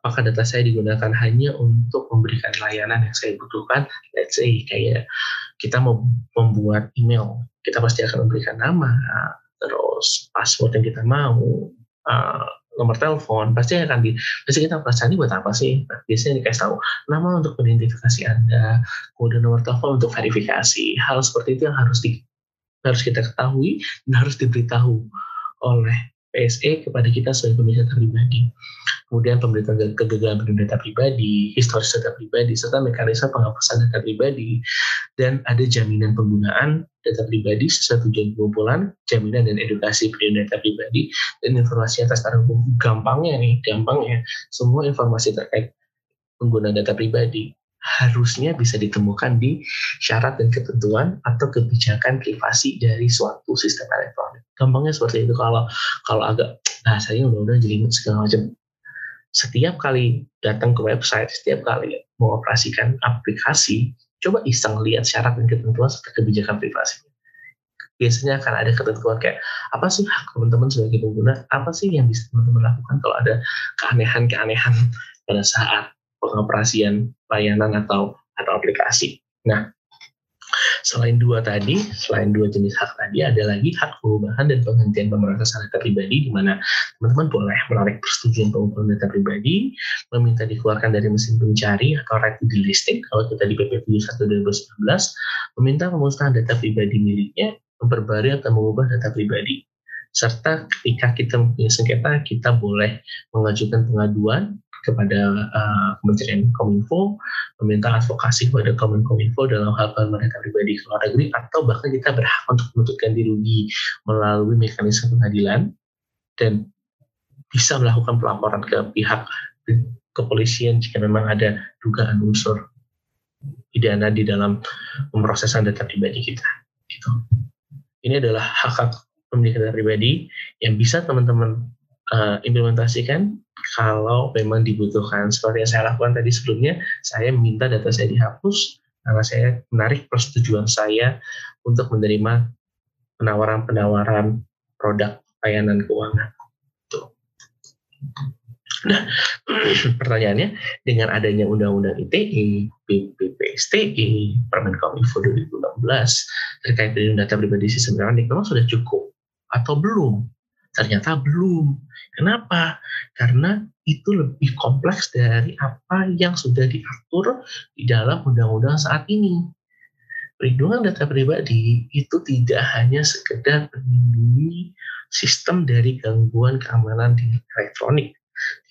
Apakah data saya digunakan hanya untuk memberikan layanan yang saya butuhkan? Let's say kayak kita mau membuat email, kita pasti akan memberikan nama, terus password yang kita mau, uh, nomor telepon pasti akan di pasti kita perasaan ini buat apa sih nah, biasanya dikasih tahu nama untuk identifikasi anda kode nomor telepon untuk verifikasi hal seperti itu yang harus di harus kita ketahui dan harus diberitahu oleh PSE kepada kita sebagai pemilik data pribadi. Kemudian pemberitaan kegagalan data pribadi, historis data pribadi, serta mekanisme penghapusan data pribadi, dan ada jaminan penggunaan data pribadi sesuai tujuan pengumpulan, jaminan dan edukasi perlindungan data pribadi, dan informasi atas hukum. Gampangnya nih, gampangnya, semua informasi terkait penggunaan data pribadi harusnya bisa ditemukan di syarat dan ketentuan atau kebijakan privasi dari suatu sistem elektronik. Gampangnya seperti itu kalau kalau agak bahasanya udah-udah jadi segala macam. Setiap kali datang ke website, setiap kali mengoperasikan aplikasi, coba iseng lihat syarat dan ketentuan serta kebijakan privasi. Biasanya akan ada ketentuan kayak apa sih hak teman-teman sebagai pengguna, apa sih yang bisa teman-teman lakukan kalau ada keanehan-keanehan pada saat pengoperasian layanan atau atau aplikasi. Nah, selain dua tadi, selain dua jenis hak tadi, ada lagi hak perubahan dan penghentian pemrosesan data pribadi, di mana teman-teman boleh menarik persetujuan pengumpulan data pribadi, meminta dikeluarkan dari mesin pencari atau right to delisting, kalau kita di PP 71 2019, meminta pemusnahan data pribadi miliknya, memperbarui atau mengubah data pribadi serta ketika kita mempunyai sengketa kita boleh mengajukan pengaduan kepada uh, Kementerian Kominfo, meminta advokasi kepada Kominfo dalam hal penerimaan pribadi ke luar negeri, atau bahkan kita berhak untuk menuntut ganti rugi melalui mekanisme pengadilan dan bisa melakukan pelaporan ke pihak kepolisian jika memang ada dugaan unsur pidana di dalam pemrosesan data pribadi kita. Gitu. Ini adalah hak-hak pemilik data pribadi yang bisa teman-teman uh, implementasikan kalau memang dibutuhkan. Seperti yang saya lakukan tadi sebelumnya, saya minta data saya dihapus karena saya menarik persetujuan saya untuk menerima penawaran-penawaran produk layanan keuangan. Nah, [CLEARS THROAT] pertanyaannya, dengan adanya Undang-Undang ITE, BPPSTE, Permenkominfo 2016, terkait dengan data pribadi sistem elektronik, memang sudah cukup atau belum? Ternyata belum. Kenapa? Karena itu lebih kompleks dari apa yang sudah diatur di dalam undang-undang saat ini. Perlindungan data pribadi itu tidak hanya sekedar melindungi sistem dari gangguan keamanan di elektronik.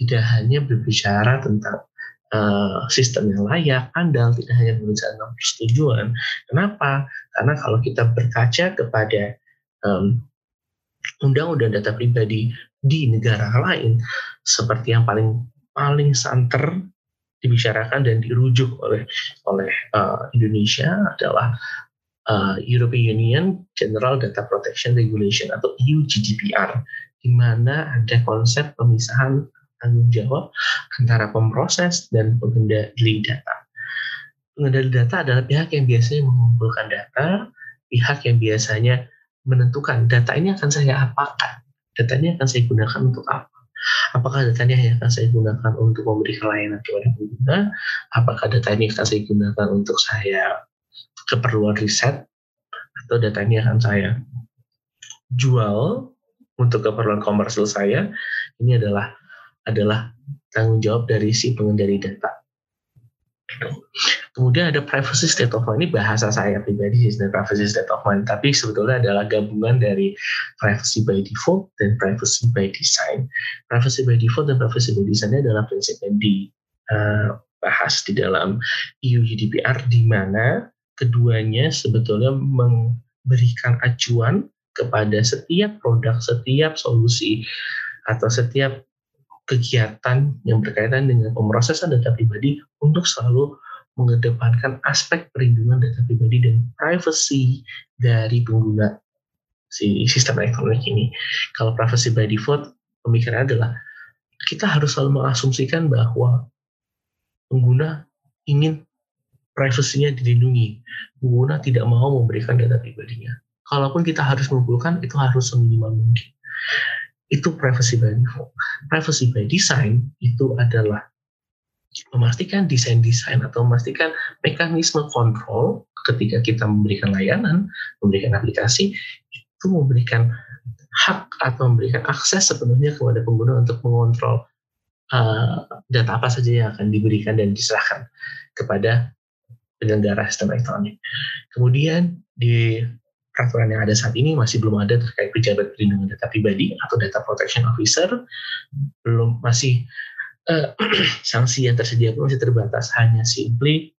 Tidak hanya berbicara tentang uh, sistem yang layak, andal, tidak hanya tentang persetujuan. Kenapa? Karena kalau kita berkaca kepada um, undang-undang data pribadi di negara lain seperti yang paling paling santer dibicarakan dan dirujuk oleh oleh uh, Indonesia adalah uh, European Union General Data Protection Regulation atau EU GDPR di mana ada konsep pemisahan tanggung jawab antara pemroses dan pengendali data. pengendali data adalah pihak yang biasanya mengumpulkan data, pihak yang biasanya menentukan data ini akan saya apakan, data ini akan saya gunakan untuk apa. Apakah data ini akan saya gunakan untuk memberikan layanan kepada pengguna? Apakah data ini akan saya gunakan untuk saya keperluan riset? Atau data ini akan saya jual untuk keperluan komersil saya? Ini adalah adalah tanggung jawab dari si pengendali data. Kemudian ada privacy state of mind, ini bahasa saya pribadi sih, privacy state of mind, tapi sebetulnya adalah gabungan dari privacy by default dan privacy by design. Privacy by default dan privacy by design adalah prinsip yang dibahas di dalam EU GDPR, di mana keduanya sebetulnya memberikan acuan kepada setiap produk, setiap solusi, atau setiap kegiatan yang berkaitan dengan pemrosesan data pribadi untuk selalu mengedepankan aspek perlindungan data pribadi dan privacy dari pengguna si sistem elektronik ini. Kalau privacy by default, pemikiran adalah kita harus selalu mengasumsikan bahwa pengguna ingin privasinya dilindungi. Pengguna tidak mau memberikan data pribadinya. Kalaupun kita harus mengumpulkan, itu harus seminimal mungkin itu privacy by default. Privacy by design itu adalah memastikan desain-desain atau memastikan mekanisme kontrol ketika kita memberikan layanan, memberikan aplikasi, itu memberikan hak atau memberikan akses sepenuhnya kepada pengguna untuk mengontrol uh, data apa saja yang akan diberikan dan diserahkan kepada penyelenggara sistem elektronik. Kemudian di peraturan yang ada saat ini masih belum ada terkait pejabat perlindungan data pribadi atau data protection officer belum masih uh, [CLEARS THROAT] sanksi yang tersedia pun masih terbatas hanya simply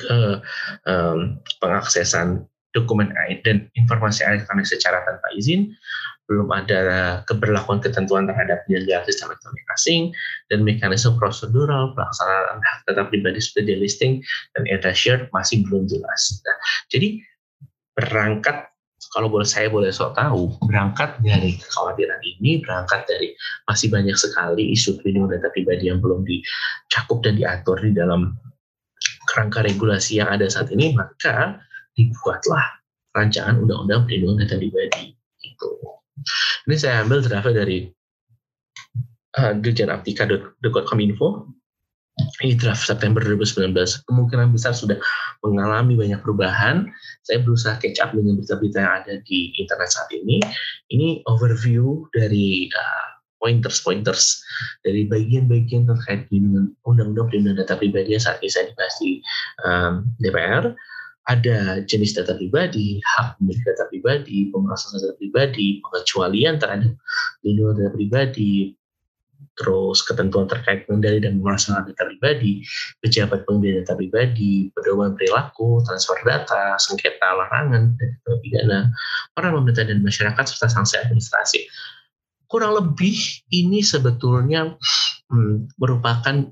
ke um, pengaksesan dokumen dan informasi elektronik secara tanpa izin belum ada keberlakuan ketentuan terhadap penyelenggara sistem elektronik asing dan mekanisme prosedural pelaksanaan hak data pribadi seperti listing dan data shared masih belum jelas. Nah, jadi berangkat kalau boleh saya boleh sok tahu berangkat dari kekhawatiran ini berangkat dari masih banyak sekali isu perlindungan data pribadi yang belum dicakup dan diatur di dalam kerangka regulasi yang ada saat ini maka dibuatlah rancangan undang-undang perlindungan data pribadi itu. Ini saya ambil draftnya dari uh, Dirjen Aptika.com.info ini draft September 2019 kemungkinan besar sudah mengalami banyak perubahan. Saya berusaha catch up dengan berita-berita yang ada di internet saat ini. Ini overview dari uh, pointers-pointers dari bagian-bagian terkait dengan undang-undang perlindungan data pribadi yang saat ini saya dibahas di um, DPR. Ada jenis data pribadi, hak milik data pribadi, pemerasan data pribadi, pengecualian terhadap perlindungan data pribadi, terus ketentuan terkait pengendali dan pemasaran data pribadi, pejabat pengendali data pribadi, pedoman perilaku, transfer data, sengketa larangan, dan pidana, para pemerintah dan masyarakat serta sanksi administrasi. Kurang lebih ini sebetulnya hmm, merupakan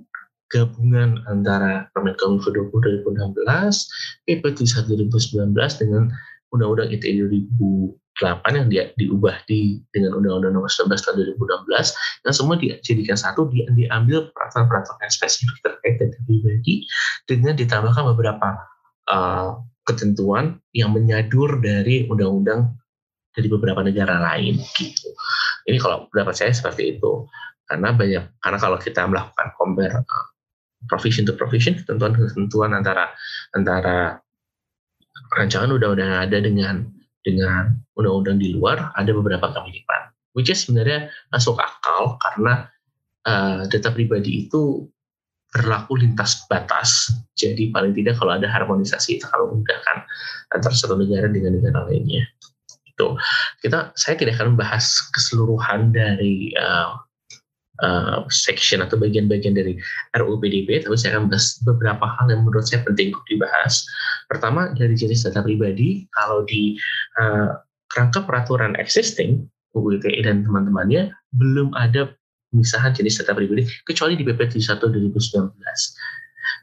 gabungan antara Permenkominfo 20 2016, PP 31 2019 dengan Undang-Undang ITE 2000 yang dia diubah di dengan Undang-Undang Nomor 19 Tahun 2016 yang semua dijadikan satu di, diambil peraturan-peraturan spesifik terkait data pribadi dengan ditambahkan beberapa uh, ketentuan yang menyadur dari undang-undang dari beberapa negara lain gitu. Ini kalau pendapat saya seperti itu karena banyak karena kalau kita melakukan compare uh, provision to provision ketentuan-ketentuan antara antara rancangan undang-undang yang ada dengan dengan undang-undang di luar ada beberapa kemiripan which is sebenarnya masuk akal karena uh, data pribadi itu berlaku lintas batas. Jadi paling tidak kalau ada harmonisasi itu akan memudahkan antara satu negara dengan negara lainnya. Itu kita saya tidak akan membahas keseluruhan dari uh, uh, section atau bagian-bagian dari RUU PDB, tapi saya akan bahas beberapa hal yang menurut saya penting untuk dibahas. Pertama, dari jenis data pribadi, kalau di uh, kerangka peraturan existing, UU ITE dan teman-temannya, belum ada pemisahan jenis data pribadi, kecuali di PP 71 2019.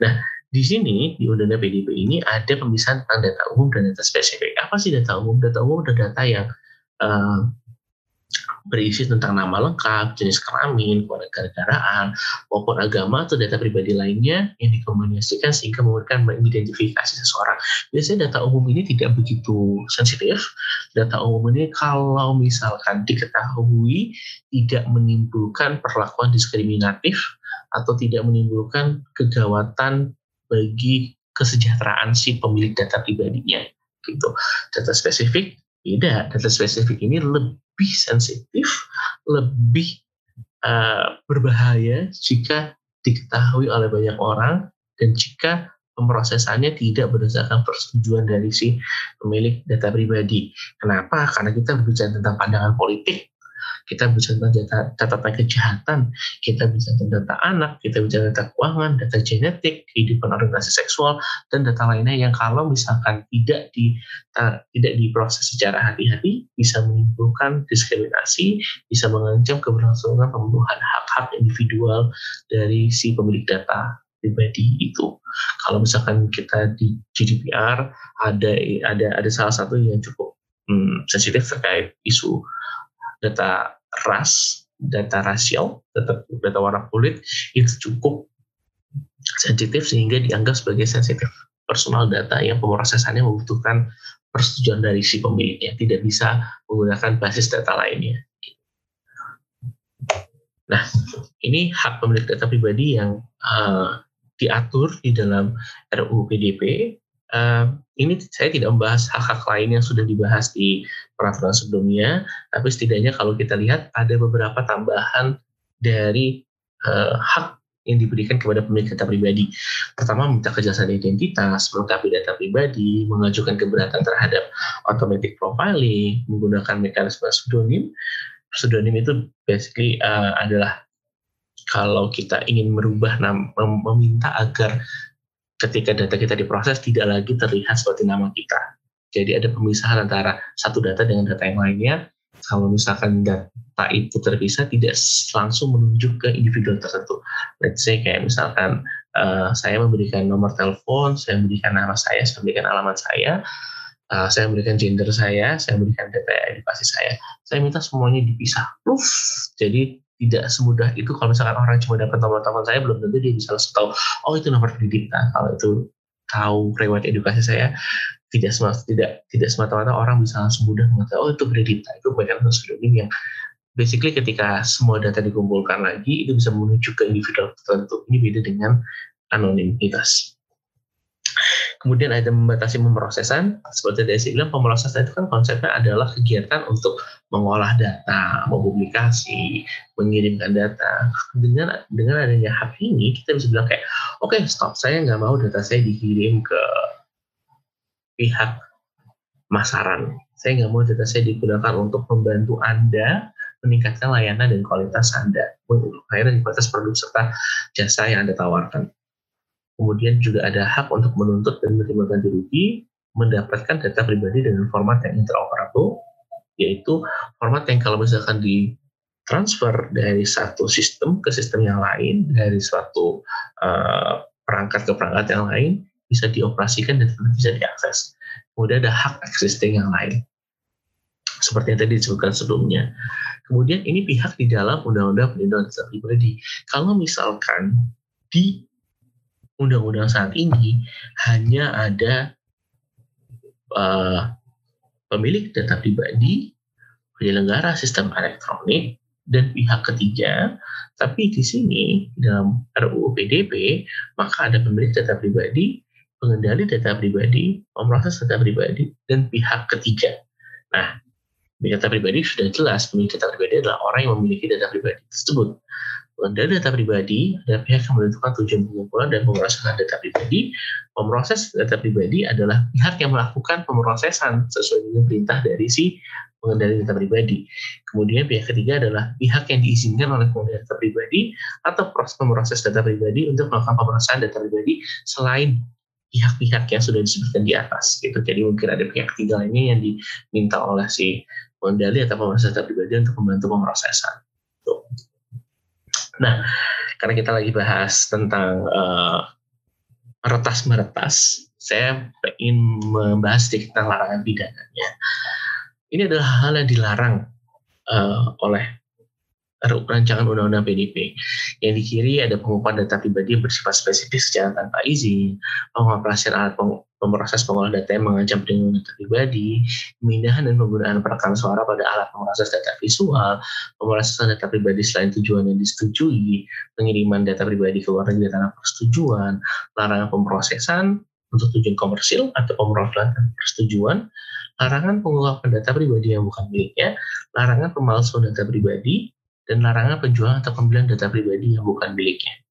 Nah, di sini, di Undang-Undang PDB ini ada pemisahan tentang data umum dan data spesifik. Apa sih data umum? Data umum adalah data yang uh, berisi tentang nama lengkap, jenis kelamin, kewarganegaraan, maupun agama atau data pribadi lainnya yang dikomunikasikan sehingga memberikan mengidentifikasi seseorang. Biasanya data umum ini tidak begitu sensitif. Data umum ini kalau misalkan diketahui tidak menimbulkan perlakuan diskriminatif atau tidak menimbulkan kegawatan bagi kesejahteraan si pemilik data pribadinya gitu. Data spesifik tidak, data spesifik ini lebih sensitif, lebih uh, berbahaya jika diketahui oleh banyak orang dan jika pemrosesannya tidak berdasarkan persetujuan dari si pemilik data pribadi. Kenapa? Karena kita berbicara tentang pandangan politik, kita bisa data, data kejahatan, kita bisa tentang data anak, kita bisa data keuangan, data genetik, kehidupan orientasi seksual, dan data lainnya yang kalau misalkan tidak di tidak diproses secara hati-hati bisa menimbulkan diskriminasi, bisa mengancam keberlangsungan pemenuhan hak-hak individual dari si pemilik data pribadi itu. Kalau misalkan kita di GDPR ada ada ada salah satu yang cukup hmm, sensitif terkait isu data ras, data rasial, data, data warna kulit itu cukup sensitif sehingga dianggap sebagai sensitif personal data yang pemrosesannya membutuhkan persetujuan dari si pemiliknya, tidak bisa menggunakan basis data lainnya. Nah, ini hak pemilik data pribadi yang uh, diatur di dalam RUU PDP Uh, ini saya tidak membahas hak-hak lain yang sudah dibahas di peraturan sebelumnya, tapi setidaknya kalau kita lihat ada beberapa tambahan dari uh, hak yang diberikan kepada pemilik data pribadi. Pertama, minta kejelasan identitas, melengkapi data pribadi, mengajukan keberatan terhadap automatic profiling, menggunakan mekanisme pseudonym. Pseudonym itu basically uh, adalah kalau kita ingin merubah nama, meminta agar ketika data kita diproses tidak lagi terlihat seperti nama kita. Jadi ada pemisahan antara satu data dengan data yang lainnya. Kalau misalkan data itu terpisah, tidak langsung menunjuk ke individu tertentu. Let's say kayak misalkan uh, saya memberikan nomor telepon, saya memberikan nama saya, saya memberikan alamat saya, uh, saya memberikan gender saya, saya memberikan data edukasi saya. Saya minta semuanya dipisah. Proof. Jadi tidak semudah itu kalau misalkan orang cuma dapat nomor telepon saya belum tentu dia bisa langsung tahu oh itu nomor kredit nah kalau itu tahu riwayat edukasi saya tidak semata tidak tidak semata-mata orang bisa langsung mudah mengetahui oh itu nah, itu mekanisme pseudonym yang basically ketika semua data dikumpulkan lagi itu bisa menuju ke individu tertentu ini beda dengan anonimitas Kemudian ada membatasi pemrosesan. Seperti tadi saya bilang, pemrosesan itu kan konsepnya adalah kegiatan untuk mengolah data, mempublikasi, mengirimkan data. Dengan dengan adanya hak ini, kita bisa bilang kayak, oke okay, stop, saya nggak mau data saya dikirim ke pihak masaran. Saya nggak mau data saya digunakan untuk membantu Anda meningkatkan layanan dan kualitas Anda, layanan dan kualitas produk serta jasa yang Anda tawarkan. Kemudian juga ada hak untuk menuntut dan menerima ganti rugi, mendapatkan data pribadi dengan format yang interoperable, yaitu format yang kalau misalkan di transfer dari satu sistem ke sistem yang lain, dari suatu uh, perangkat ke perangkat yang lain, bisa dioperasikan dan bisa diakses. Kemudian ada hak existing yang lain. Seperti yang tadi disebutkan sebelumnya. Kemudian ini pihak di dalam Undang-Undang Perlindungan Data Pribadi. Kalau misalkan di undang-undang saat ini hanya ada uh, pemilik data pribadi, penyelenggara sistem elektronik, dan pihak ketiga. Tapi di sini dalam RUU PDP maka ada pemilik data pribadi, pengendali data pribadi, pemroses data pribadi, dan pihak ketiga. Nah, data pribadi sudah jelas pemilik data pribadi adalah orang yang memiliki data pribadi tersebut dari data pribadi, ada pihak yang menentukan tujuan pengumpulan dan pemrosesan data pribadi. Pemroses data pribadi adalah pihak yang melakukan pemrosesan sesuai dengan perintah dari si pengendali data pribadi. Kemudian pihak ketiga adalah pihak yang diizinkan oleh pengendali data pribadi atau proses pemroses data pribadi untuk melakukan pemrosesan data pribadi selain pihak-pihak yang sudah disebutkan di atas. Gitu. Jadi mungkin ada pihak ketiga lainnya yang diminta oleh si pengendali atau data pribadi untuk membantu pemrosesan. Tuh. Nah, karena kita lagi bahas tentang uh, retas meretas, saya ingin membahas sedikit tentang larangan pidananya. Ini adalah hal yang dilarang uh, oleh rancangan undang-undang PDP. Yang di kiri ada pengumpulan data pribadi bersifat spesifik secara tanpa izin, pengoperasian alat pemroses pengolah data yang mengancam perlindungan data pribadi, pemindahan dan penggunaan perekam suara pada alat pemroses data visual, pemrosesan data pribadi selain tujuan yang disetujui, pengiriman data pribadi ke luar negeri tanpa persetujuan, larangan pemrosesan untuk tujuan komersil atau pemrosesan persetujuan, larangan pengungkapan data pribadi yang bukan miliknya, larangan pemalsuan data pribadi, dan larangan penjualan atau pembelian data pribadi yang bukan miliknya.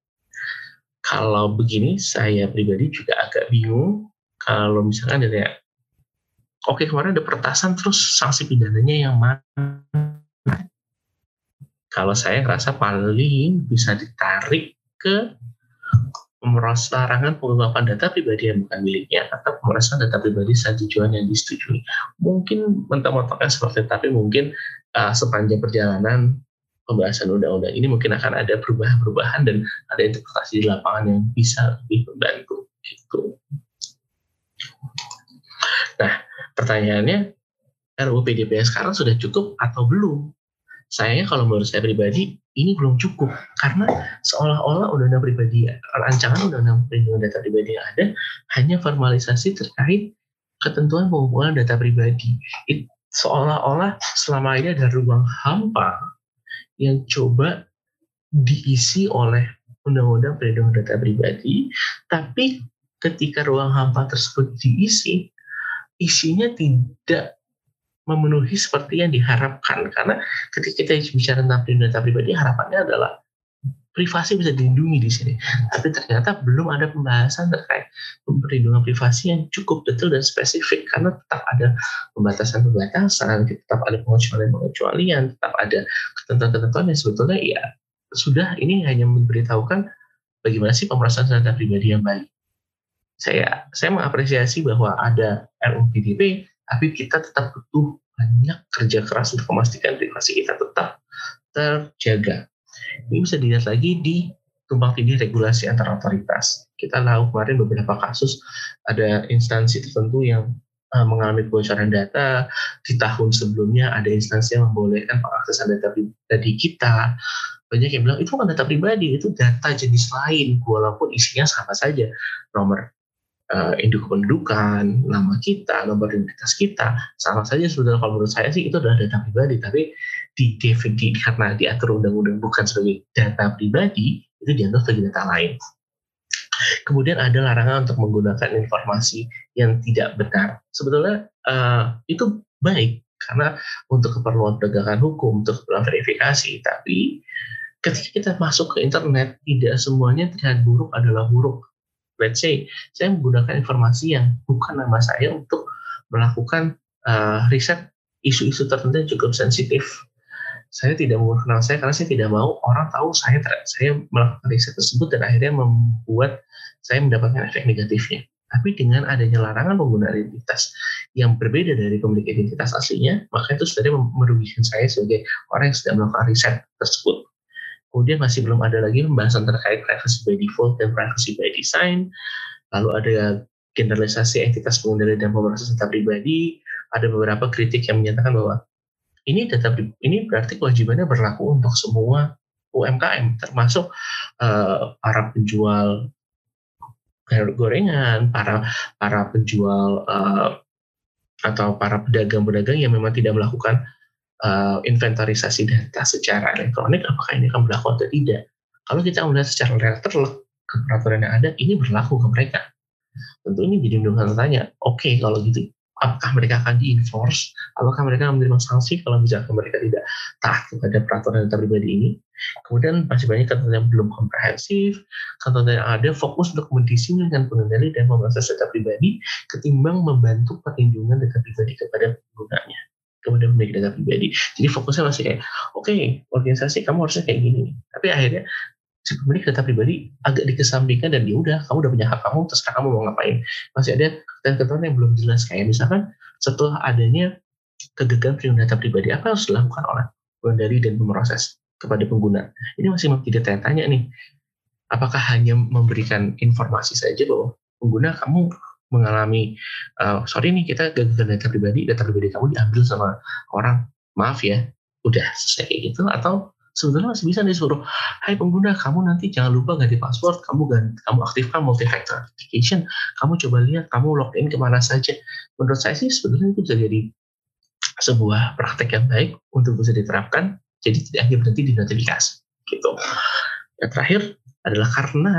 Kalau begini, saya pribadi juga agak bingung kalau misalkan kayak, oke okay, kemarin ada pertasan, terus sanksi pidananya yang mana? Kalau saya rasa paling bisa ditarik ke pemeras larangan pengungkapan data pribadi yang bukan miliknya atau pemerasan data pribadi saat tujuan yang disetujui. Mungkin mentok-mentoknya seperti tapi mungkin uh, sepanjang perjalanan pembahasan undang-undang ini mungkin akan ada perubahan-perubahan dan ada interpretasi di lapangan yang bisa lebih membantu gitu. Nah, pertanyaannya RUU PDP sekarang sudah cukup atau belum? Sayangnya kalau menurut saya pribadi ini belum cukup karena seolah-olah undang-undang pribadi rancangan undang-undang perlindungan data pribadi yang ada hanya formalisasi terkait ketentuan pengumpulan data pribadi. seolah-olah selama ini ada ruang hampa yang coba diisi oleh undang-undang perlindungan data pribadi, tapi ketika ruang hampa tersebut diisi, isinya tidak memenuhi seperti yang diharapkan. Karena ketika kita bicara tentang perlindungan data pribadi harapannya adalah privasi bisa dilindungi di sini. Tapi ternyata belum ada pembahasan terkait perlindungan privasi yang cukup detail dan spesifik karena tetap ada pembatasan-pembatasan, tetap ada pengecualian-pengecualian, tetap ada ketentuan-ketentuan yang sebetulnya ya sudah ini hanya memberitahukan bagaimana sih pemerasan data pribadi yang baik. Saya saya mengapresiasi bahwa ada RUU PDP, tapi kita tetap butuh banyak kerja keras untuk memastikan privasi kita tetap terjaga. Ini bisa dilihat lagi di tumpang tindih regulasi antar otoritas. Kita tahu kemarin beberapa kasus ada instansi tertentu yang uh, mengalami kebocoran data. Di tahun sebelumnya ada instansi yang membolehkan pengaksesan data pribadi kita. Banyak yang bilang itu bukan data pribadi, itu data jenis lain, walaupun isinya sama saja. Nomor uh, induk kependudukan, nama kita, nomor identitas kita, sama saja sebetulnya kalau menurut saya sih itu adalah data pribadi, tapi di DVD karena diatur undang-undang bukan sebagai data pribadi, itu dianggap sebagai data lain. Kemudian ada larangan untuk menggunakan informasi yang tidak benar. Sebetulnya uh, itu baik karena untuk keperluan penegakan hukum, untuk keperluan verifikasi, tapi ketika kita masuk ke internet, tidak semuanya terlihat buruk adalah buruk let's say saya menggunakan informasi yang bukan nama saya untuk melakukan uh, riset isu-isu tertentu yang cukup sensitif. Saya tidak menggunakan nama saya karena saya tidak mau orang tahu saya saya melakukan riset tersebut dan akhirnya membuat saya mendapatkan efek negatifnya. Tapi dengan adanya larangan penggunaan identitas yang berbeda dari pemilik identitas aslinya, maka itu sebenarnya merugikan saya sebagai orang yang sedang melakukan riset tersebut. Kemudian masih belum ada lagi pembahasan terkait privacy by default dan privacy by design. Lalu ada generalisasi entitas pengendali dan pemrosesan data pribadi. Ada beberapa kritik yang menyatakan bahwa ini data ini berarti kewajibannya berlaku untuk semua UMKM, termasuk uh, para penjual gorengan, para para penjual uh, atau para pedagang-pedagang yang memang tidak melakukan uh, inventarisasi data secara elektronik, apakah ini akan berlaku atau tidak? Kalau kita melihat secara real ke peraturan yang ada, ini berlaku ke mereka. Tentu ini jadi undang tanya, oke okay, kalau gitu, apakah mereka akan di-enforce? Apakah mereka akan menerima sanksi kalau misalkan mereka tidak taat kepada peraturan data pribadi ini? Kemudian masih banyak ketentuan yang belum komprehensif, ketentuan yang ada fokus untuk mendisiplinkan pengendali dan pemrosesan data pribadi ketimbang membantu perlindungan data pribadi kepada penggunanya kemudian memiliki data pribadi. Jadi fokusnya masih kayak, oke, okay, organisasi kamu harusnya kayak gini. Tapi akhirnya si pemilik data pribadi agak dikesampingkan dan ya udah, kamu udah punya hak kamu, terus kamu mau ngapain. Masih ada ketentuan yang belum jelas kayak misalkan setelah adanya kegagalan perlindungan data pribadi, apa yang harus dilakukan oleh pengendali dan pemroses kepada pengguna. Ini masih menjadi tanya-tanya nih. Apakah hanya memberikan informasi saja bahwa pengguna kamu mengalami uh, sorry nih kita gagal data pribadi data pribadi kamu diambil sama orang. Maaf ya udah selesai kayak gitu atau sebetulnya masih bisa disuruh Hai pengguna kamu nanti jangan lupa ganti password kamu ganti, kamu aktifkan multi factor authentication kamu coba lihat kamu login ke mana saja. Menurut saya sih sebetulnya itu bisa jadi sebuah praktek yang baik untuk bisa diterapkan jadi tidak hanya berhenti di notifikasi gitu. Yang terakhir adalah karena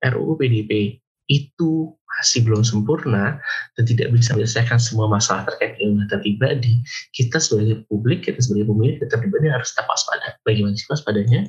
RUU PDP itu masih belum sempurna dan tidak bisa menyelesaikan semua masalah terkait dengan data pribadi, kita sebagai publik, kita sebagai pemilik data pribadi harus tetap waspada. Bagaimana sih waspadanya?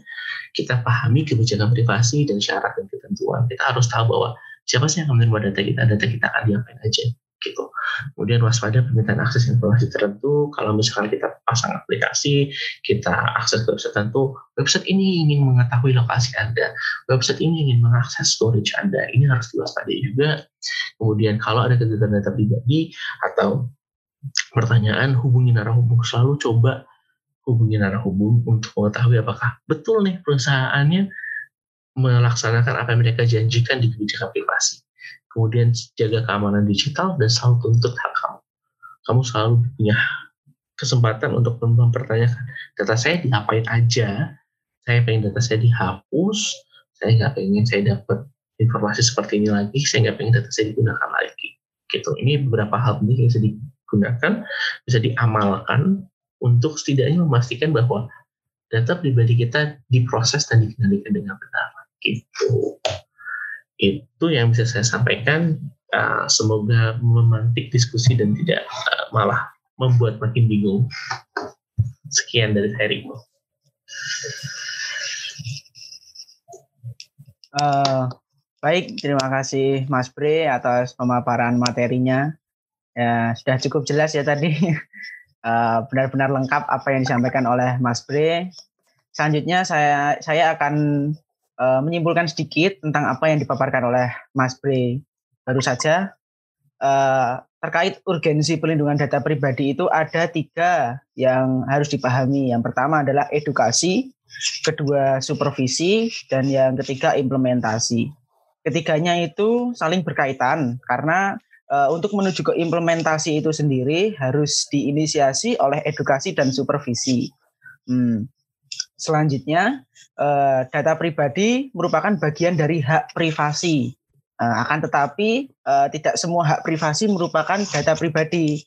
Kita pahami kebijakan privasi dan syarat dan ketentuan. Kita harus tahu bahwa siapa sih yang akan menerima data kita, data kita akan diapain aja gitu. Kemudian waspada permintaan akses informasi tertentu. Kalau misalkan kita pasang aplikasi, kita akses ke website tertentu, website ini ingin mengetahui lokasi Anda, website ini ingin mengakses storage Anda. Ini harus diwaspadai juga. Kemudian kalau ada kegiatan data pribadi atau pertanyaan, hubungi narahubung. Selalu coba hubungi narahubung untuk mengetahui apakah betul nih perusahaannya melaksanakan apa yang mereka janjikan di kebijakan privasi kemudian jaga keamanan digital dan selalu tuntut hak kamu. Kamu selalu punya kesempatan untuk mempertanyakan data saya diapain aja, saya pengen data saya dihapus, saya nggak pengen saya dapat informasi seperti ini lagi, saya nggak pengen data saya digunakan lagi. Gitu. Ini beberapa hal penting yang bisa digunakan, bisa diamalkan untuk setidaknya memastikan bahwa data pribadi kita diproses dan dikendalikan dengan benar. Gitu. Itu yang bisa saya sampaikan. Uh, semoga memantik diskusi dan tidak uh, malah membuat makin bingung. Sekian dari saya Rimo. Uh, baik, terima kasih Mas Bre atas pemaparan materinya. Ya, sudah cukup jelas ya tadi. [LAUGHS] benar-benar uh, lengkap apa yang disampaikan oleh Mas Bre. Selanjutnya saya saya akan uh, menyimpulkan sedikit tentang apa yang dipaparkan oleh Mas Bre baru saja. Uh, terkait urgensi perlindungan data pribadi itu ada tiga yang harus dipahami. Yang pertama adalah edukasi, kedua supervisi, dan yang ketiga implementasi. Ketiganya itu saling berkaitan karena uh, untuk menuju ke implementasi itu sendiri harus diinisiasi oleh edukasi dan supervisi. Hmm. Selanjutnya, uh, data pribadi merupakan bagian dari hak privasi. Uh, akan tetapi uh, tidak semua hak privasi merupakan data pribadi.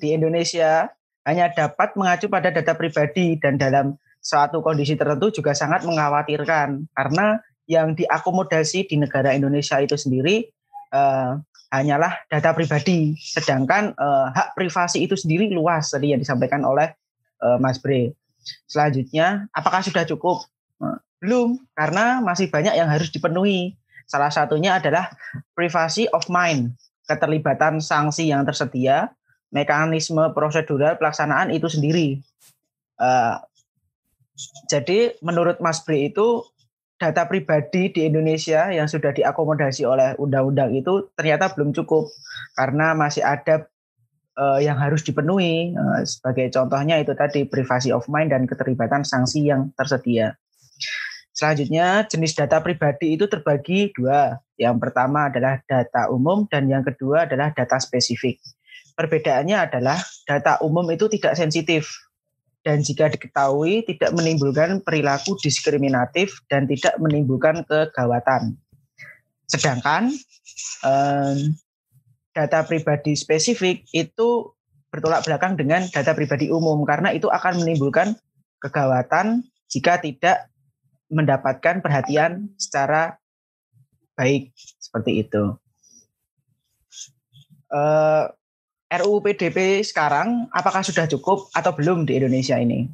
Di Indonesia hanya dapat mengacu pada data pribadi dan dalam suatu kondisi tertentu juga sangat mengkhawatirkan karena yang diakomodasi di negara Indonesia itu sendiri hanyalah data pribadi, sedangkan hak privasi itu sendiri luas tadi yang disampaikan oleh Mas Bre. Selanjutnya, apakah sudah cukup? Eh, belum, karena masih banyak yang harus dipenuhi. Salah satunya adalah privacy of mind, keterlibatan sanksi yang tersedia, mekanisme prosedural pelaksanaan itu sendiri. Uh, jadi menurut Mas Bri itu data pribadi di Indonesia yang sudah diakomodasi oleh undang-undang itu ternyata belum cukup karena masih ada uh, yang harus dipenuhi. Uh, sebagai contohnya itu tadi privasi of mind dan keterlibatan sanksi yang tersedia. Selanjutnya jenis data pribadi itu terbagi dua. Yang pertama adalah data umum dan yang kedua adalah data spesifik. Perbedaannya adalah data umum itu tidak sensitif dan jika diketahui tidak menimbulkan perilaku diskriminatif dan tidak menimbulkan kegawatan. Sedangkan data pribadi spesifik itu bertolak belakang dengan data pribadi umum karena itu akan menimbulkan kegawatan jika tidak mendapatkan perhatian secara baik seperti itu. Uh, eh, RUU PDP sekarang apakah sudah cukup atau belum di Indonesia ini?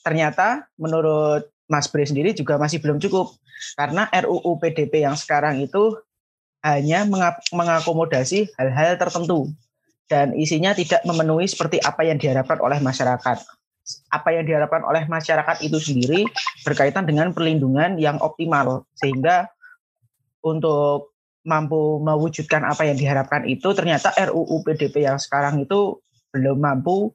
Ternyata menurut Mas Bre sendiri juga masih belum cukup karena RUU PDP yang sekarang itu hanya mengakomodasi hal-hal tertentu dan isinya tidak memenuhi seperti apa yang diharapkan oleh masyarakat. Apa yang diharapkan oleh masyarakat itu sendiri berkaitan dengan perlindungan yang optimal sehingga untuk mampu mewujudkan apa yang diharapkan itu ternyata RUU PDP yang sekarang itu belum mampu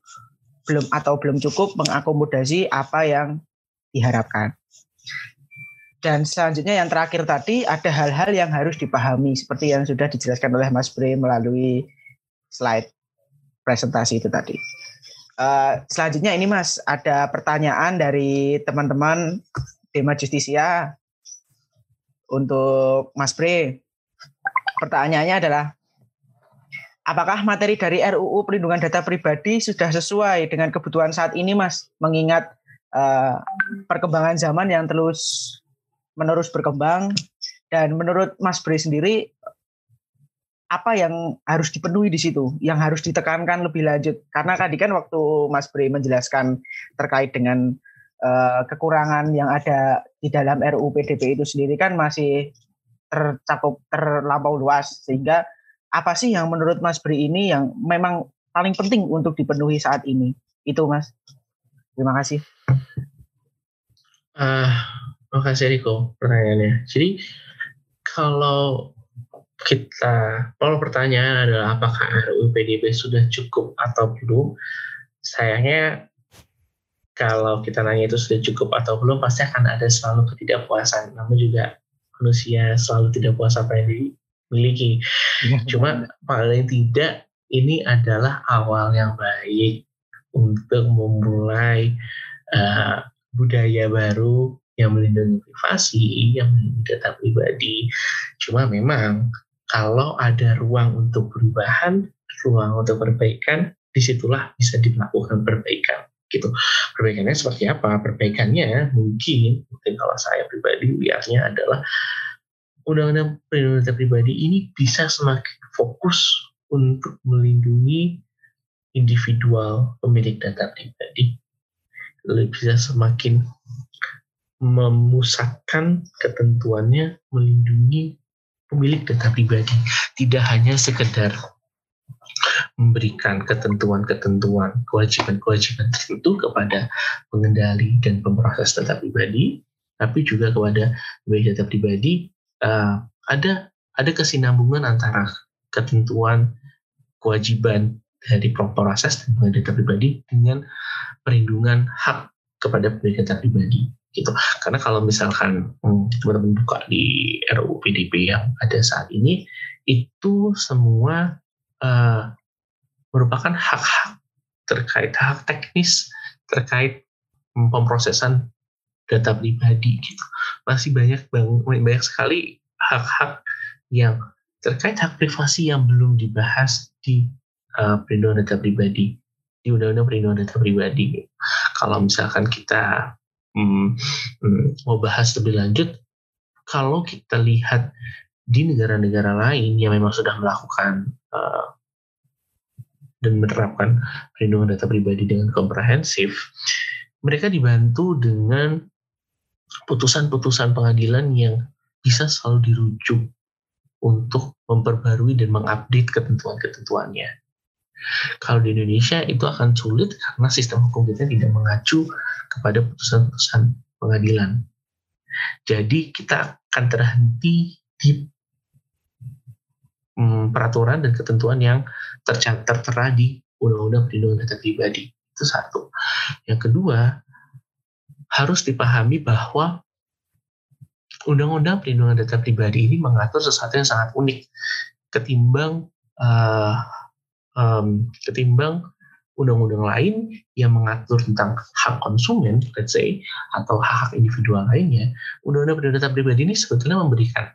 belum atau belum cukup mengakomodasi apa yang diharapkan. Dan selanjutnya yang terakhir tadi ada hal-hal yang harus dipahami seperti yang sudah dijelaskan oleh Mas Bre melalui slide presentasi itu tadi. Uh, selanjutnya ini Mas, ada pertanyaan dari teman-teman Dema Justisia untuk Mas Bre. Pertanyaannya adalah, apakah materi dari RUU Perlindungan Data Pribadi sudah sesuai dengan kebutuhan saat ini, Mas? Mengingat uh, perkembangan zaman yang terus menerus berkembang dan menurut Mas Bre sendiri apa yang harus dipenuhi di situ, yang harus ditekankan lebih lanjut. Karena tadi kan waktu Mas Bre menjelaskan terkait dengan uh, kekurangan yang ada di dalam RUU PDP itu sendiri kan masih tercakup terlampau luas. Sehingga apa sih yang menurut Mas Bre ini yang memang paling penting untuk dipenuhi saat ini? Itu Mas. Terima kasih. Uh, terima kasih Riko pertanyaannya. Jadi kalau kita kalau pertanyaan adalah apakah RUU PDB sudah cukup atau belum sayangnya kalau kita nanya itu sudah cukup atau belum pasti akan ada selalu ketidakpuasan namun juga manusia selalu tidak puas apa yang dimiliki [LAUGHS] cuma paling tidak ini adalah awal yang baik untuk memulai uh, budaya baru yang melindungi privasi, yang melindungi data pribadi. Cuma memang kalau ada ruang untuk perubahan, ruang untuk perbaikan, di situlah bisa dilakukan perbaikan gitu. Perbaikannya seperti apa? Perbaikannya mungkin, mungkin kalau saya pribadi lihatnya adalah undang-undang perlindungan data pribadi ini bisa semakin fokus untuk melindungi individual pemilik data pribadi. Lebih bisa semakin memusatkan ketentuannya melindungi pemilik data pribadi, tidak hanya sekedar memberikan ketentuan-ketentuan, kewajiban-kewajiban tertentu kepada pengendali dan pemproses data pribadi, tapi juga kepada pemilik data pribadi uh, ada ada kesinambungan antara ketentuan kewajiban dari pemproses dan data pribadi dengan perlindungan hak kepada pemilik data pribadi gitu karena kalau misalkan hmm, teman-teman buka di RUU PDP yang ada saat ini itu semua uh, merupakan hak-hak terkait hak teknis terkait pemrosesan data pribadi gitu masih banyak banyak, banyak sekali hak-hak yang terkait hak privasi yang belum dibahas di uh, perlindungan data pribadi di undang-undang perlindungan data pribadi. Kalau misalkan kita hmm, hmm, mau bahas lebih lanjut, kalau kita lihat di negara-negara lain yang memang sudah melakukan uh, dan menerapkan perlindungan data pribadi dengan komprehensif, mereka dibantu dengan putusan-putusan pengadilan yang bisa selalu dirujuk untuk memperbarui dan mengupdate ketentuan-ketentuannya. Kalau di Indonesia itu akan sulit karena sistem hukum kita tidak mengacu kepada putusan-putusan pengadilan. Jadi kita akan terhenti di hmm, peraturan dan ketentuan yang tertera di Undang-Undang Perlindungan Data Pribadi. Itu satu. Yang kedua, harus dipahami bahwa Undang-Undang Perlindungan Data Pribadi ini mengatur sesuatu yang sangat unik ketimbang uh, um, ketimbang undang-undang lain yang mengatur tentang hak konsumen, let's say, atau hak-hak individual lainnya, undang-undang data pribadi ini sebetulnya memberikan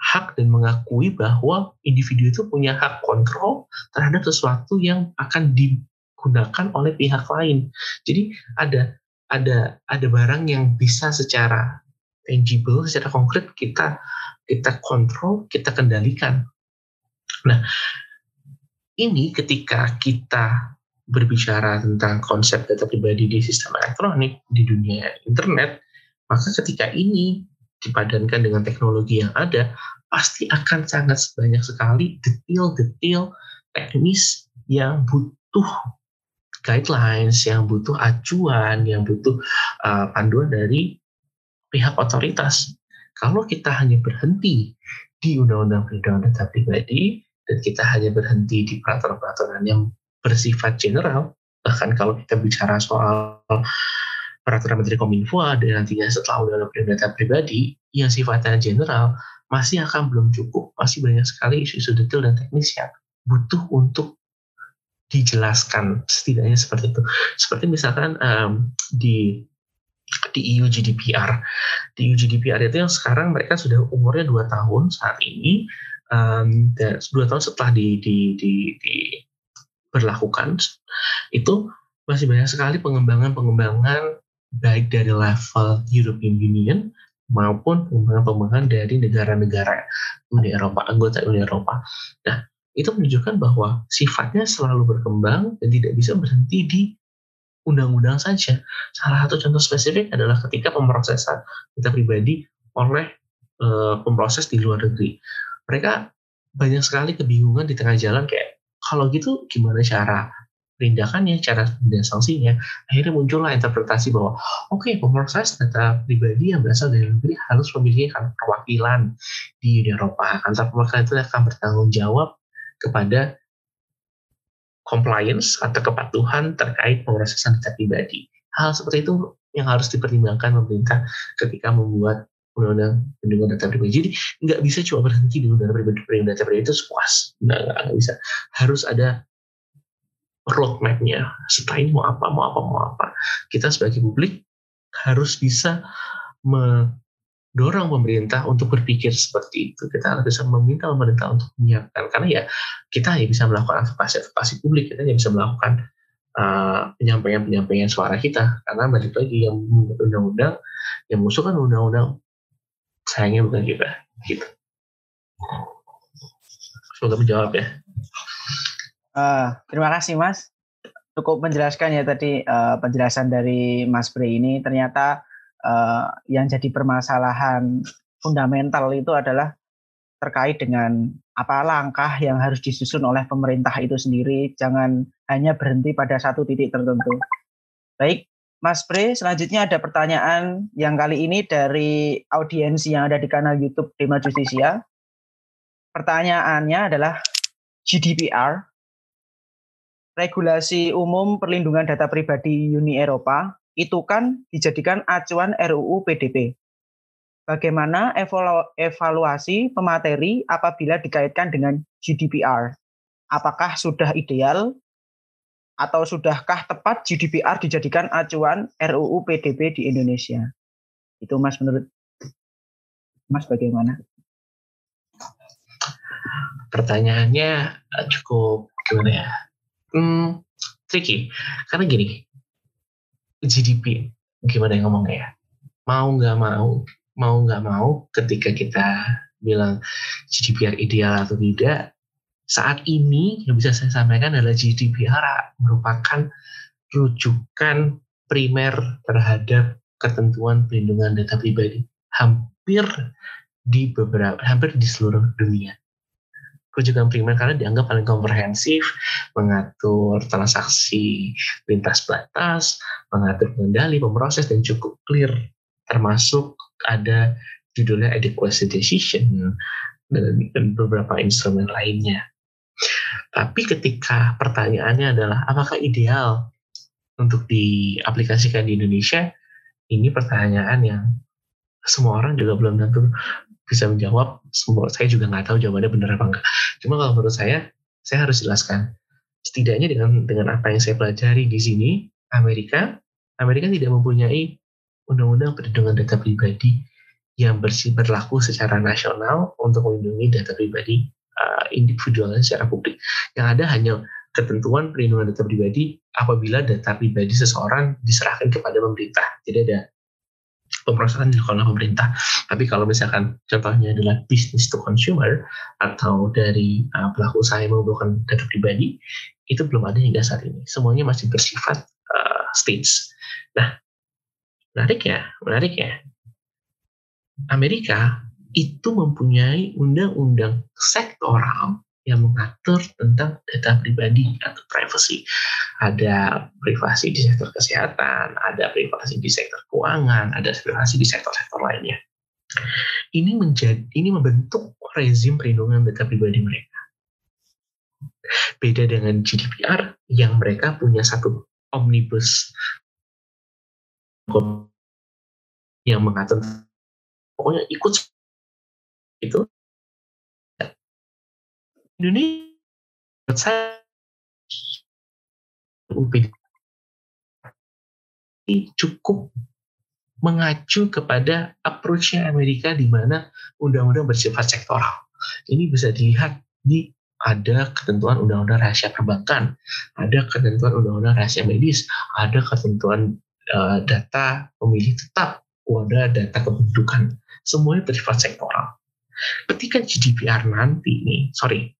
hak dan mengakui bahwa individu itu punya hak kontrol terhadap sesuatu yang akan digunakan oleh pihak lain. Jadi ada ada ada barang yang bisa secara tangible, secara konkret kita kita kontrol, kita kendalikan. Nah, ini ketika kita berbicara tentang konsep data pribadi di sistem elektronik di dunia internet, maka ketika ini dipadankan dengan teknologi yang ada, pasti akan sangat banyak sekali detail-detail teknis yang butuh guidelines, yang butuh acuan, yang butuh uh, panduan dari pihak otoritas. Kalau kita hanya berhenti di Undang-Undang Perlindungan Data Pribadi, dan kita hanya berhenti di peraturan-peraturan yang bersifat general, bahkan kalau kita bicara soal peraturan Menteri Kominfo ada nantinya setelah undang-undang data pribadi yang sifatnya general masih akan belum cukup, masih banyak sekali isu-isu detail dan teknis yang butuh untuk dijelaskan setidaknya seperti itu. Seperti misalkan um, di di EU GDPR. Di EU GDPR itu yang sekarang mereka sudah umurnya dua tahun saat ini, um, dua tahun setelah di, di, di, di berlakukan itu masih banyak sekali pengembangan-pengembangan baik dari level European Union maupun pengembangan-pengembangan dari negara-negara Uni Eropa, anggota Uni Eropa. Nah, itu menunjukkan bahwa sifatnya selalu berkembang dan tidak bisa berhenti di undang-undang saja. Salah satu contoh spesifik adalah ketika pemrosesan data pribadi oleh e, pemproses di luar negeri. Mereka banyak sekali kebingungan di tengah jalan kayak kalau gitu gimana cara penindakannya, cara dan sanksinya, akhirnya muncullah interpretasi bahwa oke okay, pemroses data pribadi yang berasal dari negeri harus memiliki perwakilan di Uni Eropa. Kantor perwakilan itu akan bertanggung jawab kepada compliance atau kepatuhan terkait pemrosesan data pribadi. Hal seperti itu yang harus dipertimbangkan pemerintah ketika membuat undang-undang perlindungan data pribadi. Jadi nggak bisa cuma berhenti di undang-undang perlindungan data pribadi itu puas. Nggak, nggak, nggak bisa. Harus ada roadmap-nya. Setelah ini mau apa, mau apa, mau apa. Kita sebagai publik harus bisa mendorong pemerintah untuk berpikir seperti itu. Kita harus bisa meminta pemerintah untuk menyiapkan. Karena ya kita hanya bisa melakukan advokasi-advokasi publik. Kita hanya bisa melakukan uh, penyampaian-penyampaian suara kita. Karena balik lagi yang undang-undang, yang musuh kan undang-undang sayangnya bukan kita. Gitu. Semoga menjawab ya. Uh, terima kasih Mas. Cukup menjelaskan ya tadi uh, penjelasan dari Mas Bre ini ternyata uh, yang jadi permasalahan fundamental itu adalah terkait dengan apa langkah yang harus disusun oleh pemerintah itu sendiri, jangan hanya berhenti pada satu titik tertentu. Baik, Mas Bre, selanjutnya ada pertanyaan yang kali ini dari audiensi yang ada di kanal YouTube Dema Justisia. Pertanyaannya adalah GDPR regulasi umum perlindungan data pribadi Uni Eropa itu kan dijadikan acuan RUU PDP. Bagaimana evalu evaluasi pemateri apabila dikaitkan dengan GDPR? Apakah sudah ideal atau sudahkah tepat GDPR dijadikan acuan RUU PDP di Indonesia? Itu Mas menurut Mas bagaimana? Pertanyaannya cukup gimana ya? hmm, tricky karena gini GDP gimana yang ngomongnya ya mau nggak mau mau nggak mau ketika kita bilang GDPR ideal atau tidak saat ini yang bisa saya sampaikan adalah GDPR merupakan rujukan primer terhadap ketentuan perlindungan data pribadi hampir di beberapa hampir di seluruh dunia rujukan primer karena dianggap paling komprehensif, mengatur transaksi lintas batas, mengatur pengendali, pemroses, dan cukup clear. Termasuk ada judulnya adequacy decision dan, dan beberapa instrumen lainnya. Tapi ketika pertanyaannya adalah apakah ideal untuk diaplikasikan di Indonesia, ini pertanyaan yang semua orang juga belum tentu bisa menjawab. Semua saya juga nggak tahu jawabannya benar apa enggak. Cuma kalau menurut saya, saya harus jelaskan. Setidaknya dengan dengan apa yang saya pelajari di sini, Amerika, Amerika tidak mempunyai undang-undang perlindungan data pribadi yang bersih berlaku secara nasional untuk melindungi data pribadi uh, individual secara publik. Yang ada hanya ketentuan perlindungan data pribadi apabila data pribadi seseorang diserahkan kepada pemerintah. Tidak ada pemrosesan dilakukan oleh pemerintah. Tapi kalau misalkan contohnya adalah business to consumer atau dari uh, pelaku usaha yang membutuhkan data pribadi, itu belum ada hingga saat ini. Semuanya masih bersifat uh, states. Nah, menarik ya, menarik ya. Amerika itu mempunyai undang-undang sektoral yang mengatur tentang data pribadi atau privacy. Ada privasi di sektor kesehatan, ada privasi di sektor keuangan, ada privasi di sektor-sektor lainnya. Ini menjadi ini membentuk rezim perlindungan data pribadi mereka. Beda dengan GDPR yang mereka punya satu omnibus yang mengatur pokoknya ikut itu Indonesia saya UPD cukup mengacu kepada approach-nya Amerika di mana undang-undang bersifat sektoral. Ini bisa dilihat di ada ketentuan undang-undang rahasia perbankan, ada ketentuan undang-undang rahasia medis, ada ketentuan uh, data pemilih tetap, ada data kependudukan. Semuanya bersifat sektoral. Ketika GDPR nanti nih, sorry,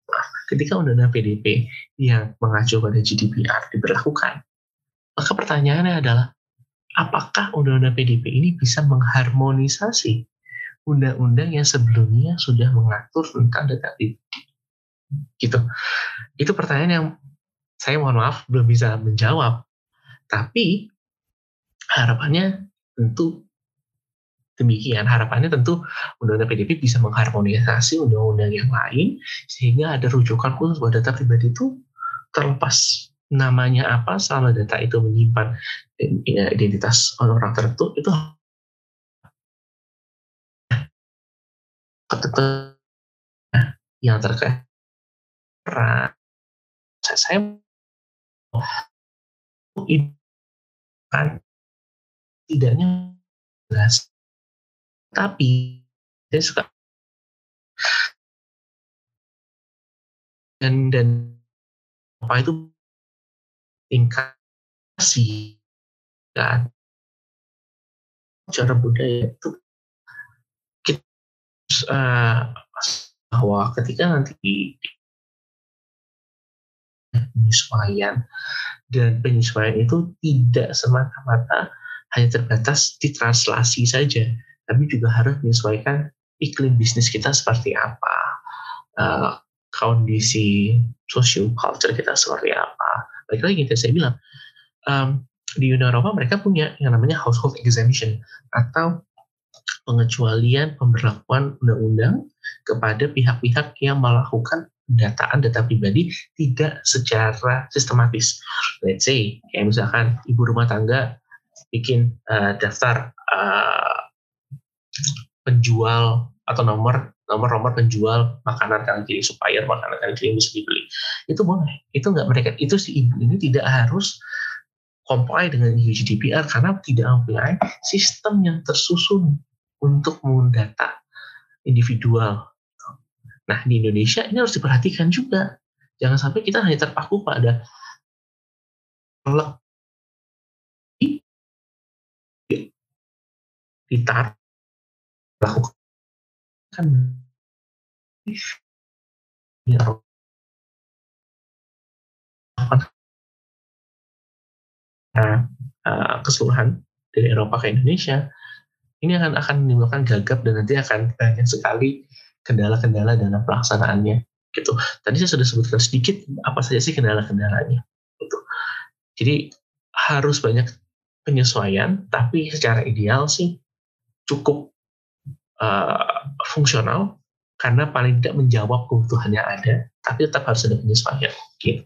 ketika undang-undang PDP yang mengacu pada GDPR diberlakukan, maka pertanyaannya adalah apakah undang-undang PDP ini bisa mengharmonisasi undang-undang yang sebelumnya sudah mengatur tentang data? Gitu. Itu pertanyaan yang saya mohon maaf belum bisa menjawab. Tapi harapannya tentu demikian. Harapannya tentu undang-undang PDP bisa mengharmonisasi undang-undang yang lain sehingga ada rujukan khusus buat data pribadi itu terlepas namanya apa selama data itu menyimpan identitas orang tertentu itu yang terkait saya kan tidaknya jelas tapi saya suka dan dan apa itu tingkat kan? Cara budaya itu kita uh, bahwa ketika nanti penyesuaian dan penyesuaian itu tidak semata-mata hanya terbatas di translasi saja, tapi juga harus menyesuaikan iklim bisnis kita seperti apa, uh, kondisi social culture kita seperti apa. Baik lagi yang saya bilang, um, di Uni Eropa mereka punya yang namanya household exemption atau pengecualian pemberlakuan undang-undang kepada pihak-pihak yang melakukan pendataan data pribadi tidak secara sistematis. Let's say, kayak misalkan ibu rumah tangga bikin uh, daftar uh, penjual atau nomor nomor-nomor penjual makanan kanan kiri supaya makanan kanan kiri bisa dibeli itu boleh itu nggak mereka itu si ibu ini tidak harus comply dengan GDPR karena tidak mempunyai sistem yang tersusun untuk mendata individual. Nah, di Indonesia ini harus diperhatikan juga. Jangan sampai kita hanya terpaku pada ditaruh lakukan uh, keseluruhan dari Eropa ke Indonesia, ini akan akan menimbulkan gagap dan nanti akan banyak sekali kendala-kendala dalam pelaksanaannya. Gitu. Tadi saya sudah sebutkan sedikit apa saja sih kendala-kendalanya. Gitu. Jadi harus banyak penyesuaian, tapi secara ideal sih cukup uh, fungsional karena paling tidak menjawab kebutuhan yang ada, tapi tetap harus ada penyesuaian. Gitu.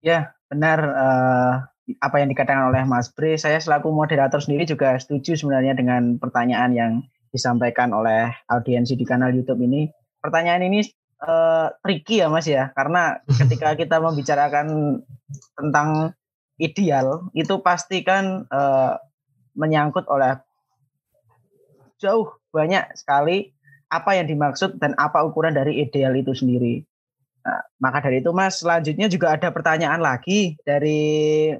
Ya, benar uh, apa yang dikatakan oleh Mas Bre. Saya selaku moderator sendiri juga setuju sebenarnya dengan pertanyaan yang disampaikan oleh audiensi di kanal YouTube ini. Pertanyaan ini uh, tricky ya Mas ya, karena ketika [LAUGHS] kita membicarakan tentang ideal itu pasti kan uh, menyangkut oleh jauh banyak sekali apa yang dimaksud dan apa ukuran dari ideal itu sendiri. Nah, maka dari itu Mas, selanjutnya juga ada pertanyaan lagi dari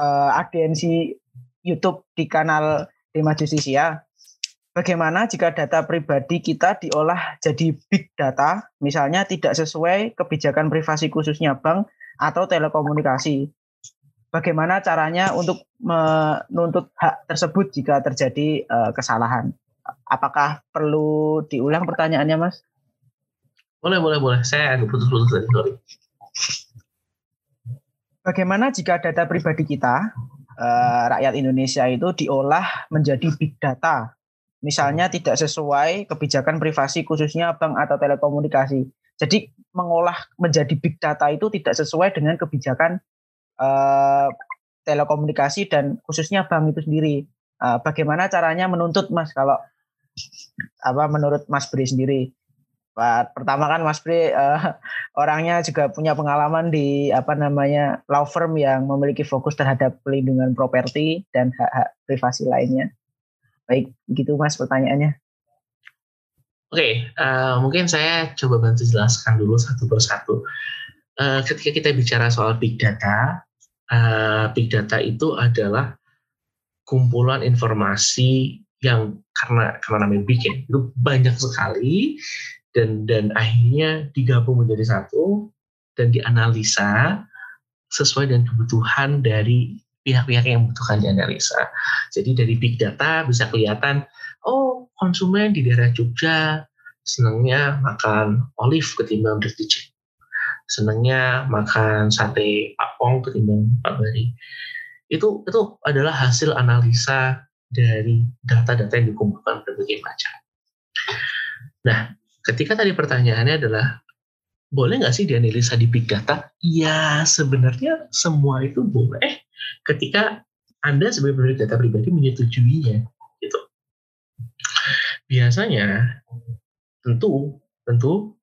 uh, audiensi YouTube di kanal Dema Justisia. Bagaimana jika data pribadi kita diolah jadi big data, misalnya tidak sesuai kebijakan privasi khususnya bank atau telekomunikasi? Bagaimana caranya untuk menuntut hak tersebut jika terjadi uh, kesalahan? Apakah perlu diulang pertanyaannya, Mas? Boleh, boleh, boleh. Saya agak putus-putus tadi, sorry. Bagaimana jika data pribadi kita, eh, rakyat Indonesia itu diolah menjadi big data? Misalnya tidak sesuai kebijakan privasi khususnya bank atau telekomunikasi. Jadi mengolah menjadi big data itu tidak sesuai dengan kebijakan eh, telekomunikasi dan khususnya bank itu sendiri. Eh, bagaimana caranya menuntut Mas kalau apa menurut Mas Bri sendiri? pertama kan Mas Pri uh, [LAUGHS] orangnya juga punya pengalaman di apa namanya law firm yang memiliki fokus terhadap pelindungan properti dan hak-hak privasi lainnya. Baik, begitu Mas pertanyaannya. Oke, okay, uh, mungkin saya coba bantu jelaskan dulu satu persatu. Uh, ketika kita bicara soal big data, uh, big data itu adalah kumpulan informasi yang karena karena namanya big ya, itu banyak sekali dan dan akhirnya digabung menjadi satu dan dianalisa sesuai dengan kebutuhan dari pihak-pihak yang membutuhkan dianalisa. Jadi dari big data bisa kelihatan, oh konsumen di daerah Jogja senangnya makan olive ketimbang dirty chicken. Senangnya makan sate papong ketimbang Pak Bari. Itu itu adalah hasil analisa dari data-data yang dikumpulkan berbagai macam. Nah, ketika tadi pertanyaannya adalah boleh nggak sih dianalisa di big data? Ya sebenarnya semua itu boleh ketika Anda sebagai pemilik data pribadi menyetujuinya. Gitu. Biasanya tentu tentu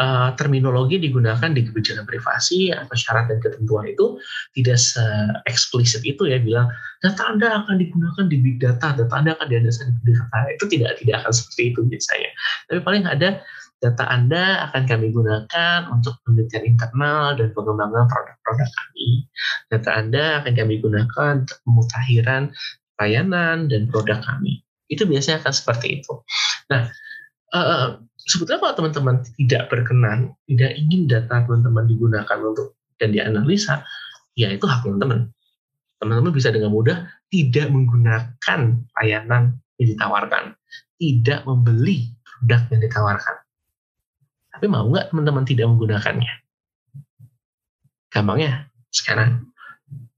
uh, terminologi digunakan di kebijakan privasi atau syarat dan ketentuan itu tidak se-eksplisit itu ya bilang data Anda akan digunakan di big data, data Anda akan diandalkan di big data. Itu tidak tidak akan seperti itu biasanya. Tapi paling ada data Anda akan kami gunakan untuk penelitian internal dan pengembangan produk-produk kami. Data Anda akan kami gunakan untuk pemutakhiran layanan dan produk kami. Itu biasanya akan seperti itu. Nah, uh, sebetulnya kalau teman-teman tidak berkenan, tidak ingin data teman-teman digunakan untuk dan dianalisa, ya itu hak teman-teman. Teman-teman bisa dengan mudah tidak menggunakan layanan yang ditawarkan, tidak membeli produk yang ditawarkan. Tapi mau nggak teman-teman tidak menggunakannya? Gampangnya sekarang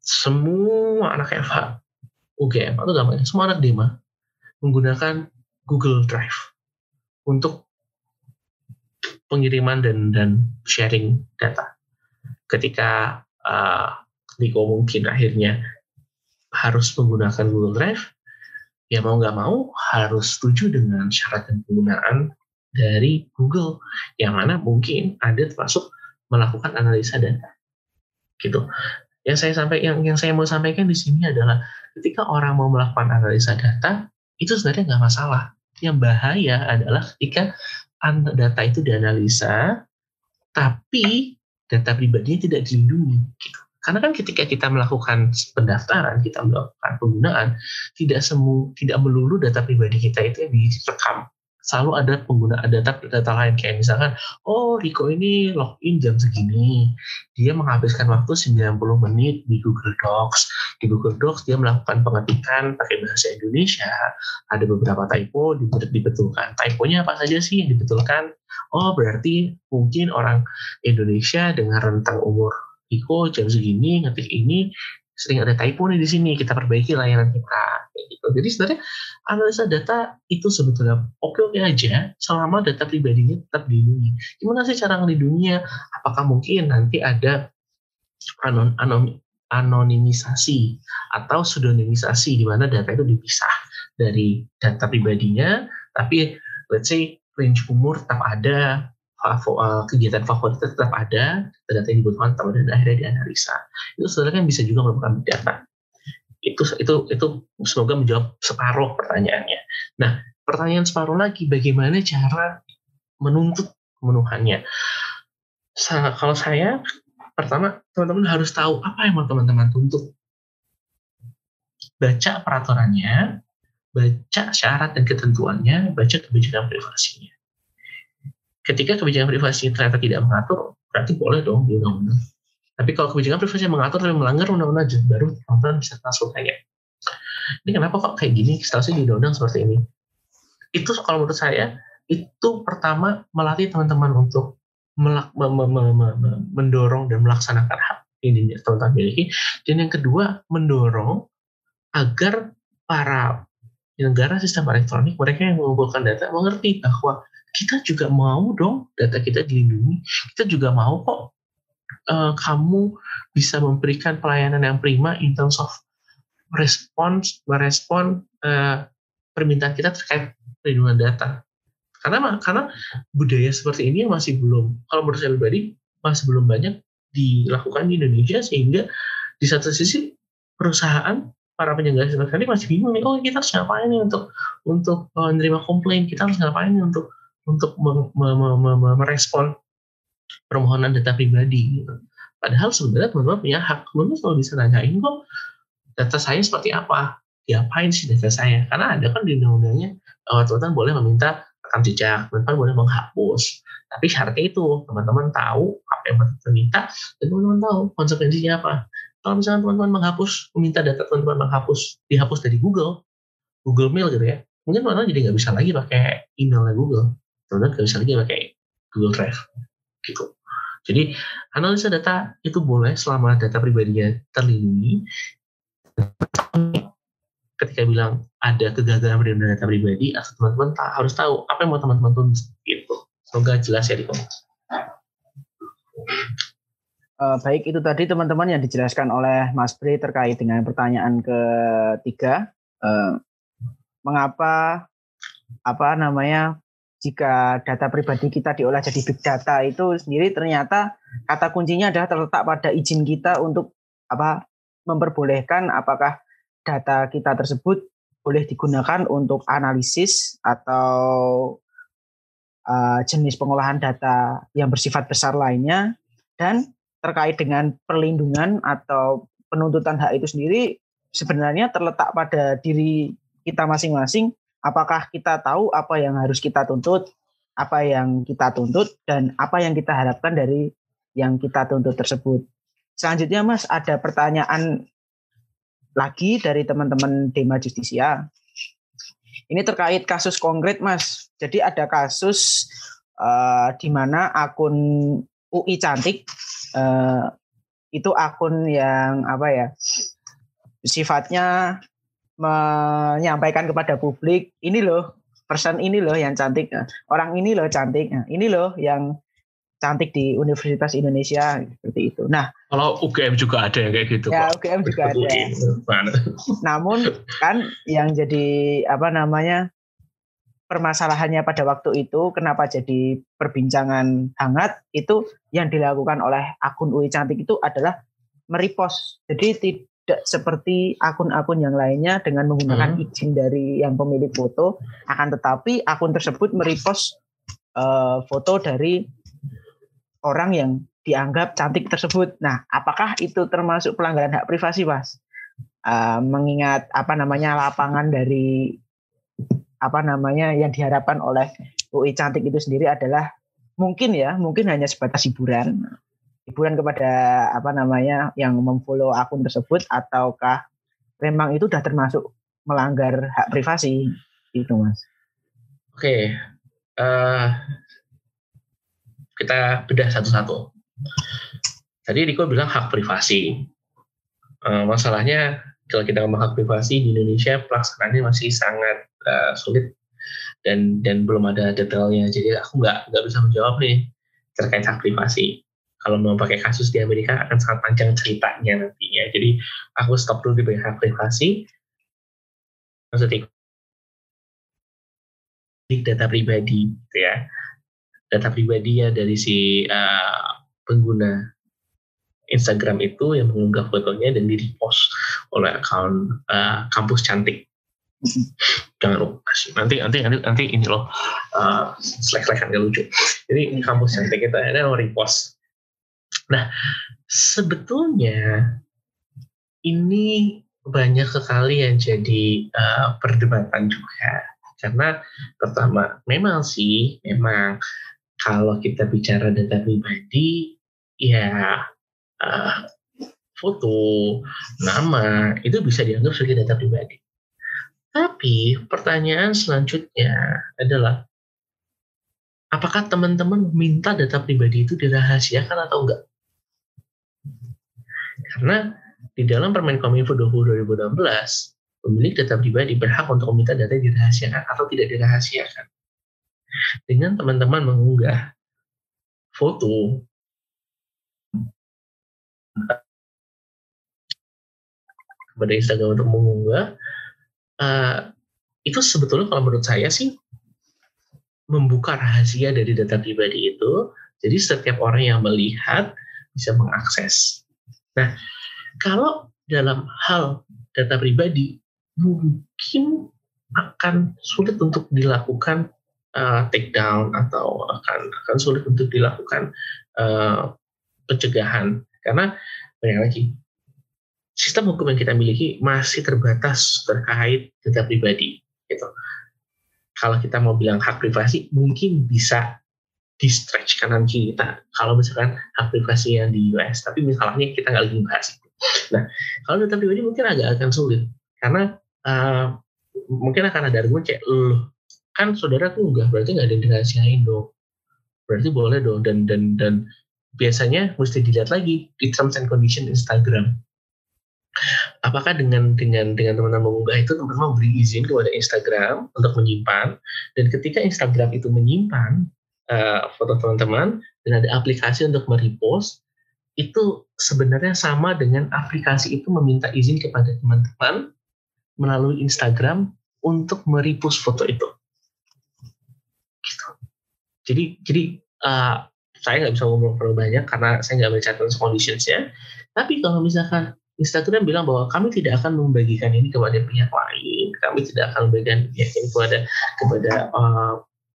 semua anak Eva, UGM atau gampangnya semua anak Dema menggunakan Google Drive untuk pengiriman dan dan sharing data. Ketika uh, mungkin akhirnya harus menggunakan Google Drive, ya mau nggak mau harus setuju dengan syarat dan penggunaan dari Google, yang mana mungkin Anda termasuk melakukan analisa data. Gitu. Yang saya sampai yang yang saya mau sampaikan di sini adalah ketika orang mau melakukan analisa data itu sebenarnya nggak masalah. Yang bahaya adalah ketika data itu dianalisa, tapi data pribadinya tidak dilindungi. Karena kan ketika kita melakukan pendaftaran, kita melakukan penggunaan, tidak semu, tidak melulu data pribadi kita itu yang direkam selalu ada penggunaan data data lain. Kayak misalkan oh Riko ini login jam segini. Dia menghabiskan waktu 90 menit di Google Docs. Di Google Docs dia melakukan pengetikan pakai bahasa Indonesia. Ada beberapa typo dibetulkan. Typonya apa saja sih yang dibetulkan? Oh berarti mungkin orang Indonesia dengan rentang umur Riko jam segini ngetik ini sering ada typo nih di sini kita perbaiki layanan kita gitu. Jadi sebenarnya analisa data itu sebetulnya oke-oke aja selama data pribadinya tetap dilindungi. Gimana sih cara ngelindunginya? Apakah mungkin nanti ada anon, anon, anonimisasi atau pseudonimisasi di mana data itu dipisah dari data pribadinya, tapi let's say range umur tetap ada, kegiatan favorit tetap ada, data yang dibutuhkan tetap ada, dan akhirnya dianalisa. Itu sebenarnya kan bisa juga merupakan data. Itu itu itu semoga menjawab separuh pertanyaannya. Nah, pertanyaan separuh lagi, bagaimana cara menuntut pemenuhannya? Kalau saya, pertama teman-teman harus tahu apa yang mau teman-teman tuntut. Baca peraturannya, baca syarat dan ketentuannya, baca kebijakan privasinya ketika kebijakan privasi ternyata tidak mengatur, berarti boleh dong di undang-undang. Tapi kalau kebijakan privasi mengatur tapi melanggar undang-undang, baru teman bisa transfer kayak ini kenapa kok kayak gini seharusnya di undang-undang seperti ini. Itu kalau menurut saya, itu pertama melatih teman-teman untuk melak, me, me, me, me, me, mendorong dan melaksanakan hak ini teman-teman miliki. Dan yang kedua, mendorong agar para negara sistem elektronik mereka yang mengumpulkan data mengerti bahwa kita juga mau dong data kita dilindungi. Kita juga mau kok uh, kamu bisa memberikan pelayanan yang prima in terms of respons, merespon uh, permintaan kita terkait perlindungan data. Karena karena budaya seperti ini masih belum, kalau menurut saya pribadi masih belum banyak dilakukan di Indonesia sehingga di satu sisi perusahaan para penyelenggara investasi masih bingung nih, oh kita harus ngapain nih untuk untuk menerima komplain, kita harus ngapain nih untuk untuk merespon permohonan data pribadi gitu. Padahal sebenarnya teman-teman punya hak, teman-teman selalu bisa nanyain kok data saya seperti apa, diapain sih data saya? Karena ada kan di undang-undangnya teman-teman boleh meminta rekam jejak, teman-teman boleh menghapus. Tapi syaratnya itu teman-teman tahu apa yang teman-teman minta dan teman-teman tahu konsekuensinya apa kalau misalnya teman-teman menghapus, meminta data teman-teman menghapus, dihapus dari Google, Google Mail gitu ya, mungkin teman-teman jadi nggak bisa lagi pakai emailnya Google, teman-teman nggak bisa lagi pakai Google Drive, gitu. Jadi analisa data itu boleh selama data pribadinya terlindungi. Ketika bilang ada kegagalan perlindungan data pribadi, atau teman-teman harus tahu apa yang mau teman-teman tulis. Gitu. Semoga jelas ya di Uh, baik itu tadi teman-teman yang dijelaskan oleh Mas Bre terkait dengan pertanyaan ketiga, uh, mengapa apa namanya jika data pribadi kita diolah jadi big data itu sendiri ternyata kata kuncinya adalah terletak pada izin kita untuk apa memperbolehkan apakah data kita tersebut boleh digunakan untuk analisis atau uh, jenis pengolahan data yang bersifat besar lainnya dan terkait dengan perlindungan atau penuntutan hak itu sendiri sebenarnya terletak pada diri kita masing-masing. Apakah kita tahu apa yang harus kita tuntut, apa yang kita tuntut, dan apa yang kita harapkan dari yang kita tuntut tersebut. Selanjutnya, Mas, ada pertanyaan lagi dari teman-teman Dema Justisia. Ini terkait kasus konkret, Mas. Jadi ada kasus uh, di mana akun UI Cantik uh, itu akun yang apa ya sifatnya menyampaikan kepada publik ini loh person ini loh yang cantik orang ini loh cantik ini loh yang cantik di Universitas Indonesia seperti itu. Nah, kalau UGM juga ada yang kayak gitu. Ya, Pak. UGM juga ada. Namun kan yang jadi apa namanya permasalahannya pada waktu itu kenapa jadi perbincangan hangat itu yang dilakukan oleh akun UI Cantik itu adalah merepost. Jadi tidak seperti akun-akun yang lainnya dengan menggunakan hmm. izin dari yang pemilik foto, akan tetapi akun tersebut merepost uh, foto dari orang yang dianggap cantik tersebut. Nah, apakah itu termasuk pelanggaran hak privasi, Mas? Uh, mengingat apa namanya lapangan dari apa namanya yang diharapkan oleh UI cantik itu sendiri adalah mungkin ya mungkin hanya sebatas hiburan hiburan kepada apa namanya yang memfollow akun tersebut ataukah memang itu sudah termasuk melanggar hak privasi? Itu mas. Oke okay. uh, eh, kita bedah satu-satu. Tadi Riko bilang hak privasi. Uh, masalahnya kalau kita ngomong hak privasi di Indonesia pelaksanaannya masih sangat uh, sulit dan dan belum ada detailnya. Jadi aku nggak nggak bisa menjawab nih terkait hak privasi kalau mau pakai kasus di Amerika akan sangat panjang ceritanya nantinya. Jadi aku stop dulu di bagian hak privasi. Maksudnya data pribadi gitu ya. Data pribadi ya dari si uh, pengguna Instagram itu yang mengunggah fotonya dan di repost oleh akun uh, kampus cantik. [LAUGHS] Jangan lupa nanti nanti nanti nanti ini loh uh, slack slack kan gak lucu. Jadi kampus cantik kita ini mau repost nah sebetulnya ini banyak sekali yang jadi uh, perdebatan juga karena pertama memang sih memang kalau kita bicara data pribadi ya uh, foto, nama itu bisa dianggap sebagai data pribadi. Tapi pertanyaan selanjutnya adalah apakah teman-teman minta data pribadi itu dirahasiakan atau enggak? Karena di dalam Permen Kominfo 20 2016, pemilik data pribadi berhak untuk meminta data dirahasiakan atau tidak dirahasiakan. Dengan teman-teman mengunggah foto, kepada Instagram untuk mengunggah uh, itu sebetulnya kalau menurut saya sih membuka rahasia dari data pribadi itu. Jadi setiap orang yang melihat bisa mengakses. Nah, kalau dalam hal data pribadi mungkin akan sulit untuk dilakukan uh, take down atau akan akan sulit untuk dilakukan uh, pencegahan karena banyak lagi sistem hukum yang kita miliki masih terbatas terkait data pribadi gitu. Kalau kita mau bilang hak privasi mungkin bisa di stretch kanan kita kalau misalkan hak privasi yang di US tapi misalnya kita nggak lagi bahas itu. Nah kalau data pribadi mungkin agak akan sulit karena uh, mungkin akan ada argumen kayak loh kan saudara tuh enggak berarti nggak dirahasiain dong. Berarti boleh dong dan dan dan biasanya mesti dilihat lagi di terms and condition Instagram. Apakah dengan dengan dengan teman-teman mengunggah itu teman-teman beri izin kepada Instagram untuk menyimpan dan ketika Instagram itu menyimpan uh, foto teman-teman dan ada aplikasi untuk merepost itu sebenarnya sama dengan aplikasi itu meminta izin kepada teman-teman melalui Instagram untuk merepost foto itu. Gitu. Jadi jadi uh, saya nggak bisa ngomong terlalu banyak karena saya nggak baca terms conditionsnya. Tapi kalau misalkan Instagram bilang bahwa kami tidak akan membagikan ini kepada pihak lain, kami tidak akan membagikan ini kepada kepada uh,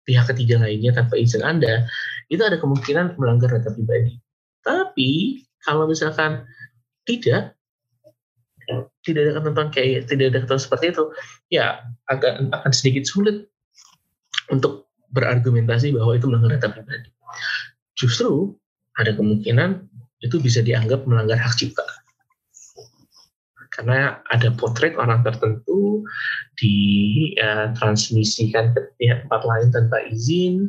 pihak ketiga lainnya tanpa izin Anda, itu ada kemungkinan melanggar data pribadi. Tapi kalau misalkan tidak, tidak ada ketentuan kayak tidak ada ketentuan seperti itu, ya agak akan sedikit sulit untuk berargumentasi bahwa itu melanggar data pribadi. Justru ada kemungkinan itu bisa dianggap melanggar hak cipta karena ada potret orang tertentu ditransmisikan ke pihak tempat lain tanpa izin.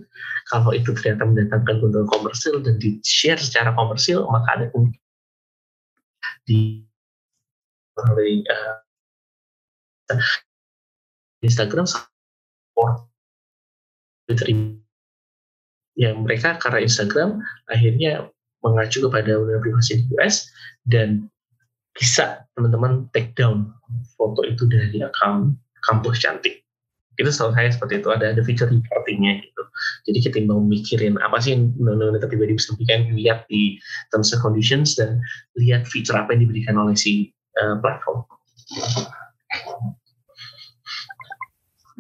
Kalau itu ternyata mendatangkan keuntungan komersil dan di-share secara komersil, maka ada di melalui uh, Instagram support Twitter yang mereka karena Instagram akhirnya mengacu kepada undang privasi di US dan bisa teman-teman take down foto itu dari akun kampus cantik. Itu setahu saya seperti itu ada ada fitur reportingnya gitu. Jadi ketimbang mikirin apa sih yang undang-undang data pribadi bisa berikan lihat di terms and conditions dan lihat fitur apa yang diberikan oleh si uh, platform.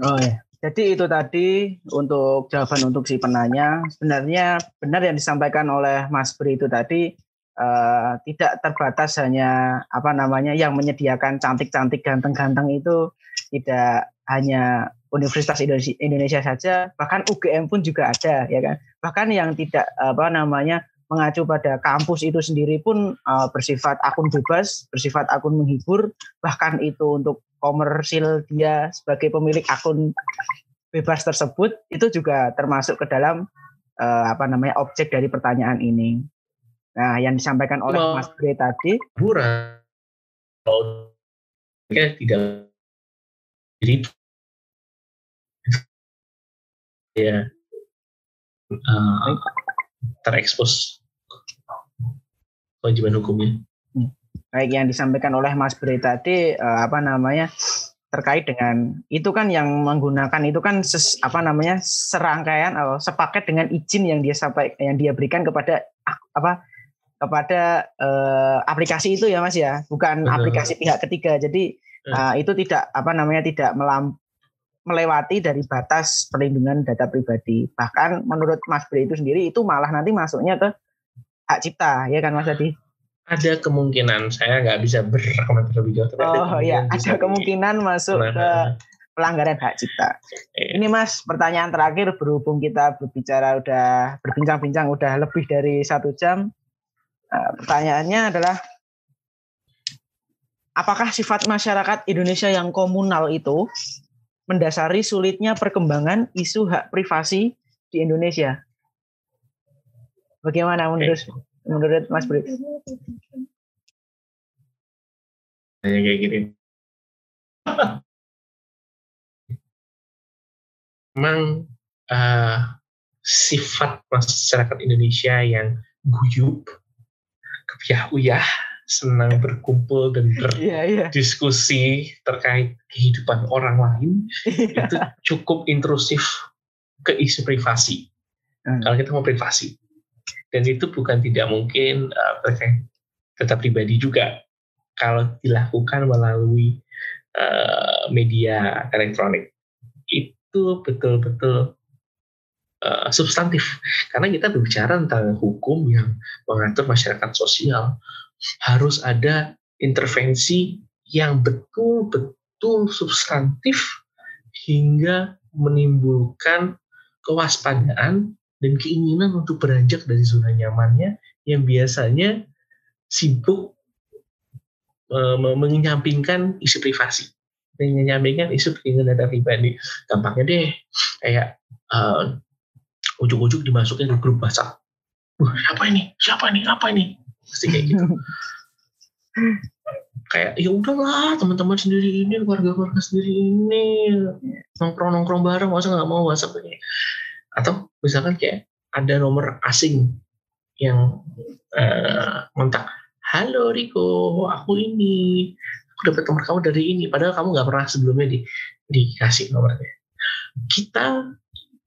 Oh ya jadi itu tadi untuk jawaban untuk si penanya. Sebenarnya benar yang disampaikan oleh Mas Bri itu tadi uh, tidak terbatas hanya apa namanya yang menyediakan cantik-cantik ganteng-ganteng itu tidak hanya Universitas Indonesia, Indonesia saja, bahkan UGM pun juga ada ya kan. Bahkan yang tidak apa namanya mengacu pada kampus itu sendiri pun uh, bersifat akun bebas, bersifat akun menghibur, bahkan itu untuk komersil dia sebagai pemilik akun bebas tersebut itu juga termasuk ke dalam uh, apa namanya objek dari pertanyaan ini. Nah, yang disampaikan oleh Mas Bre tadi, hiburan tidak jadi ya uh, terekspos kewajiban hukumnya. Hmm. Baik yang disampaikan oleh Mas Bre tadi uh, apa namanya terkait dengan itu kan yang menggunakan itu kan ses, apa namanya serangkaian atau sepaket dengan izin yang dia sampai yang dia berikan kepada apa kepada uh, aplikasi itu ya Mas ya, bukan Betul. aplikasi pihak ketiga. Jadi uh, itu tidak apa namanya tidak melam, melewati dari batas perlindungan data pribadi. Bahkan menurut Mas Bri itu sendiri itu malah nanti masuknya ke hak cipta, ya kan Mas Adi? Ada kemungkinan saya nggak bisa berkomentar lebih jauh. oh iya, ada kemungkinan masuk nah, ke pelanggaran hak cipta. Ini Mas, pertanyaan terakhir berhubung kita berbicara udah berbincang-bincang udah lebih dari satu jam. Nah, pertanyaannya adalah apakah sifat masyarakat Indonesia yang komunal itu mendasari sulitnya perkembangan isu hak privasi di Indonesia? Bagaimana menurut menurut Mas Bri? kayak gini. Memang uh, sifat masyarakat Indonesia yang guyup uyah-uyah senang berkumpul dan iya, iya. berdiskusi yeah, yeah. terkait kehidupan orang lain itu cukup intrusif ke isu privasi. Hmm. Kalau kita mau privasi, dan itu bukan tidak mungkin uh, terkait data pribadi juga kalau dilakukan melalui uh, media elektronik itu betul-betul uh, substantif. Karena kita berbicara tentang hukum yang mengatur masyarakat sosial harus ada intervensi yang betul-betul substantif hingga menimbulkan kewaspadaan dan keinginan untuk beranjak dari zona nyamannya yang biasanya sibuk uh, menyampingkan isu privasi. Menyampingkan isu perlindungan data pribadi. Gampangnya deh kayak uh, ujuk-ujuk dimasukin ke grup WhatsApp. Wah, siapa ini? Siapa ini? Apa ini? Pasti kayak gitu. [LAUGHS] Kayak ya udahlah teman-teman sendiri ini keluarga-keluarga sendiri ini. Nongkrong-nongkrong bareng masa nggak mau WhatsApp ini? Atau misalkan kayak ada nomor asing yang uh, kontak halo Riko aku ini aku dapat nomor kamu dari ini. Padahal kamu nggak pernah sebelumnya di, dikasih nomornya. Kita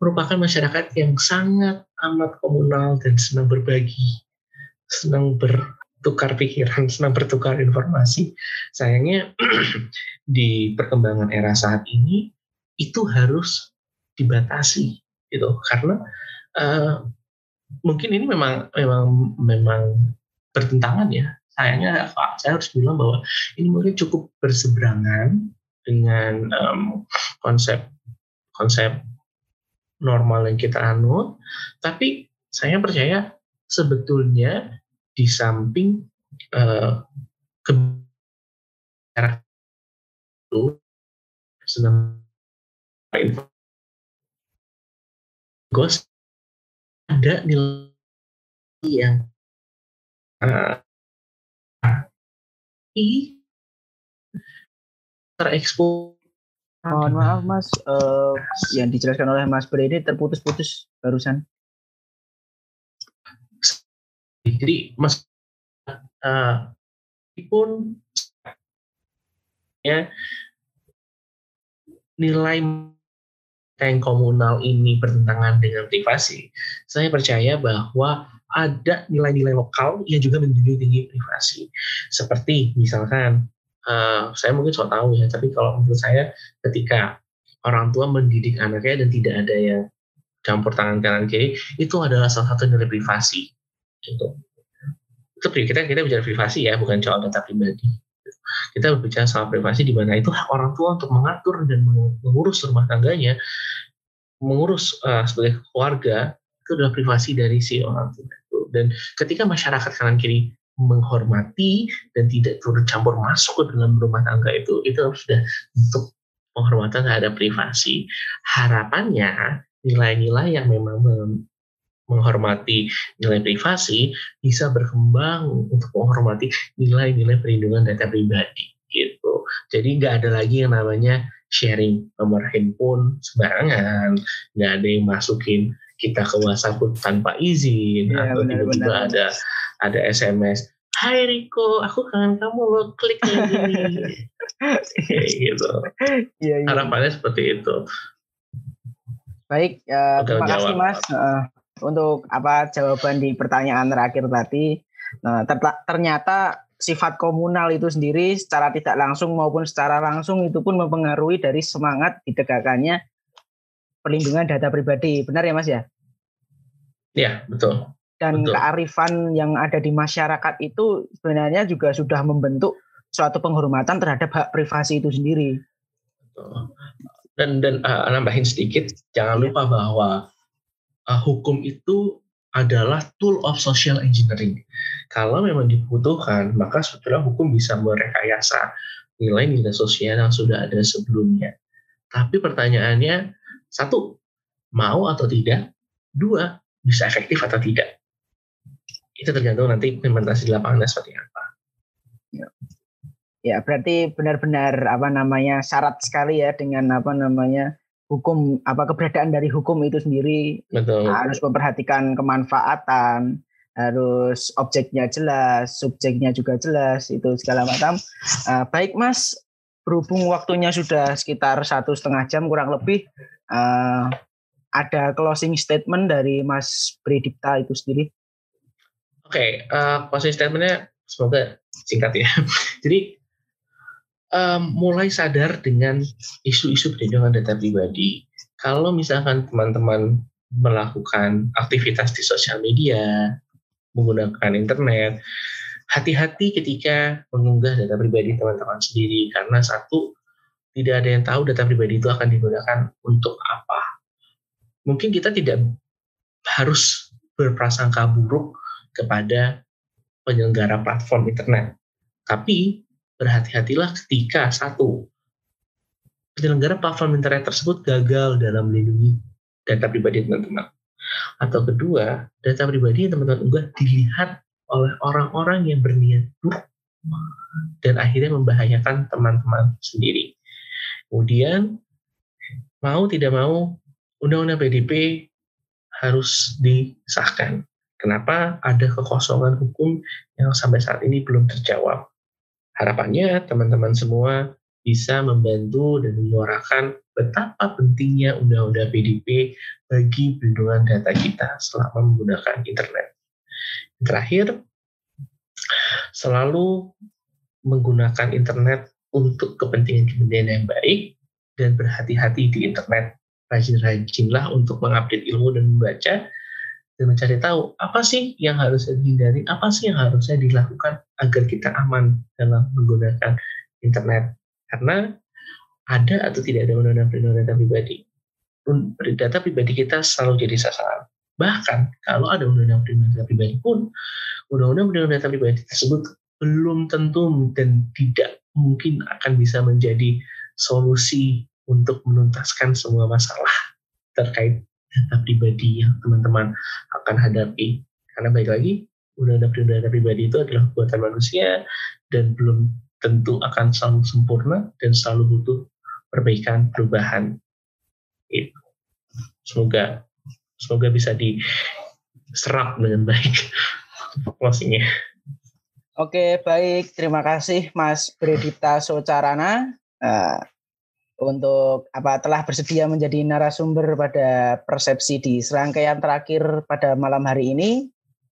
merupakan masyarakat yang sangat amat komunal dan senang berbagi senang bertukar pikiran senang bertukar informasi. Sayangnya [CLEARS THROAT] di perkembangan era saat ini itu harus dibatasi gitu. Karena uh, mungkin ini memang memang memang bertentangan ya. Sayangnya saya harus bilang bahwa ini mungkin cukup berseberangan dengan um, konsep konsep normal yang kita anut tapi saya percaya sebetulnya di samping uh, itu senang ghost ada nilai yang uh, terekspos Mohon maaf Mas, uh, yang dijelaskan oleh Mas Brede terputus-putus barusan. Jadi Mas uh, pun ya nilai yang komunal ini bertentangan dengan privasi, saya percaya bahwa ada nilai-nilai lokal yang juga menjunjung tinggi privasi. Seperti misalkan, uh, saya mungkin so tahu ya, tapi kalau menurut saya ketika orang tua mendidik anaknya dan tidak ada yang campur tangan kanan kiri, itu adalah salah satu nilai privasi. Gitu. Itu kita kita bicara privasi ya, bukan soal data pribadi kita berbicara soal privasi di mana itu hak orang tua untuk mengatur dan mengurus rumah tangganya, mengurus uh, sebagai keluarga itu adalah privasi dari si orang tua. Dan ketika masyarakat kanan kiri menghormati dan tidak turut campur masuk ke dalam rumah tangga itu, itu sudah untuk penghormatan terhadap privasi. Harapannya nilai-nilai yang memang menghormati nilai privasi bisa berkembang untuk menghormati nilai-nilai perlindungan data pribadi gitu. Jadi nggak ada lagi yang namanya sharing nomor handphone sembarangan, nggak ada yang masukin kita ke WhatsApp tanpa izin ya, atau tiba-tiba ada ada SMS Hai Riko, aku kangen kamu lo klik lagi [LAUGHS] nih. gitu. Ya, ya. Harapannya seperti itu. Baik, ya, terima kasih Mas. Uh, untuk apa jawaban di pertanyaan terakhir tadi. Nah, ternyata sifat komunal itu sendiri secara tidak langsung maupun secara langsung itu pun mempengaruhi dari semangat ditegakkannya perlindungan data pribadi. Benar ya Mas ya? Iya, betul. Dan betul. kearifan yang ada di masyarakat itu sebenarnya juga sudah membentuk suatu penghormatan terhadap hak privasi itu sendiri. Betul. Dan dan uh, nambahin sedikit, jangan ya. lupa bahwa uh, hukum itu adalah tool of social engineering. Kalau memang dibutuhkan, maka sebetulnya hukum bisa merekayasa nilai-nilai sosial yang sudah ada sebelumnya. Tapi pertanyaannya, satu, mau atau tidak? Dua, bisa efektif atau tidak? Itu tergantung nanti implementasi di lapangan seperti apa. Ya. ya, berarti benar-benar apa namanya syarat sekali ya dengan apa namanya hukum apa keberadaan dari hukum itu sendiri Betul. harus memperhatikan kemanfaatan harus objeknya jelas subjeknya juga jelas itu segala macam uh, baik mas berhubung waktunya sudah sekitar satu setengah jam kurang lebih uh, ada closing statement dari Mas Bredipta itu sendiri. Oke, okay, uh, closing statementnya semoga singkat ya. [LAUGHS] Jadi um, mulai sadar dengan isu-isu perlindungan data pribadi. Kalau misalkan teman-teman melakukan aktivitas di sosial media, menggunakan internet, hati-hati ketika mengunggah data pribadi teman-teman sendiri karena satu tidak ada yang tahu data pribadi itu akan digunakan untuk apa. Mungkin kita tidak harus berprasangka buruk kepada penyelenggara platform internet. Tapi berhati-hatilah ketika satu penyelenggara platform internet tersebut gagal dalam melindungi data pribadi teman-teman. Atau kedua, data pribadi yang teman-teman unggah dilihat oleh orang-orang yang berniat buruk dan akhirnya membahayakan teman-teman sendiri. Kemudian mau tidak mau undang-undang PDP harus disahkan. Kenapa ada kekosongan hukum yang sampai saat ini belum terjawab? Harapannya teman-teman semua bisa membantu dan menyuarakan betapa pentingnya undang-undang PDP bagi perlindungan data kita selama menggunakan internet. Terakhir, selalu menggunakan internet untuk kepentingan-kepentingan yang baik dan berhati-hati di internet. Rajin-rajinlah untuk mengupdate ilmu dan membaca dan mencari tahu apa sih yang harusnya dihindari, apa sih yang harusnya dilakukan agar kita aman dalam menggunakan internet. Karena ada atau tidak ada undang-undang perlindungan data pribadi, data pribadi kita selalu jadi sasaran. Bahkan kalau ada undang-undang perlindungan data pribadi pun, undang-undang perlindungan data pribadi tersebut belum tentu dan tidak mungkin akan bisa menjadi solusi untuk menuntaskan semua masalah terkait data pribadi yang teman-teman akan hadapi. Karena baik lagi, undang-undang data pribadi itu adalah buatan manusia dan belum tentu akan selalu sempurna dan selalu butuh perbaikan, perubahan. Itu. Semoga semoga bisa diserap dengan baik [LAUGHS] closingnya. Oke, baik. Terima kasih Mas Bredita Socarana uh, untuk apa telah bersedia menjadi narasumber pada persepsi di serangkaian terakhir pada malam hari ini.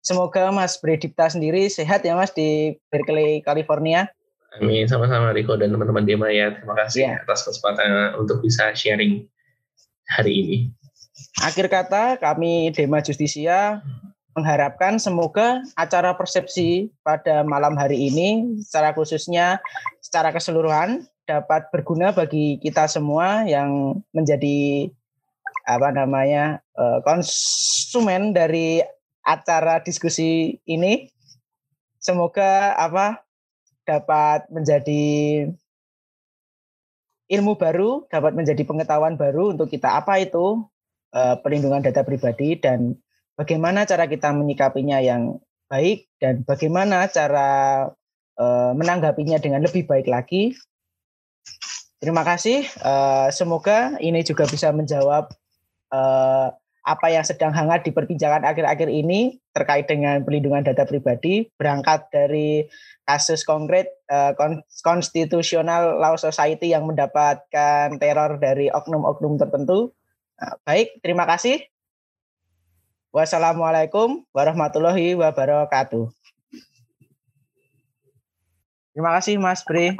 Semoga Mas Bredipta sendiri sehat ya Mas di Berkeley, California. Amin, sama-sama Riko dan teman-teman Dema ya. Terima kasih ya. atas kesempatan untuk bisa sharing hari ini. Akhir kata kami Dema Justisia mengharapkan semoga acara persepsi pada malam hari ini secara khususnya secara keseluruhan dapat berguna bagi kita semua yang menjadi apa namanya eh, konsumen dari acara diskusi ini. Semoga apa dapat menjadi ilmu baru, dapat menjadi pengetahuan baru untuk kita apa itu uh, perlindungan data pribadi dan bagaimana cara kita menyikapinya yang baik dan bagaimana cara uh, menanggapinya dengan lebih baik lagi. Terima kasih. Uh, semoga ini juga bisa menjawab uh, apa yang sedang hangat di perbincangan akhir-akhir ini terkait dengan pelindungan data pribadi berangkat dari kasus konkret uh, konstitusional law society yang mendapatkan teror dari oknum-oknum tertentu. Nah, baik, terima kasih. Wassalamualaikum warahmatullahi wabarakatuh. Terima kasih Mas Bre.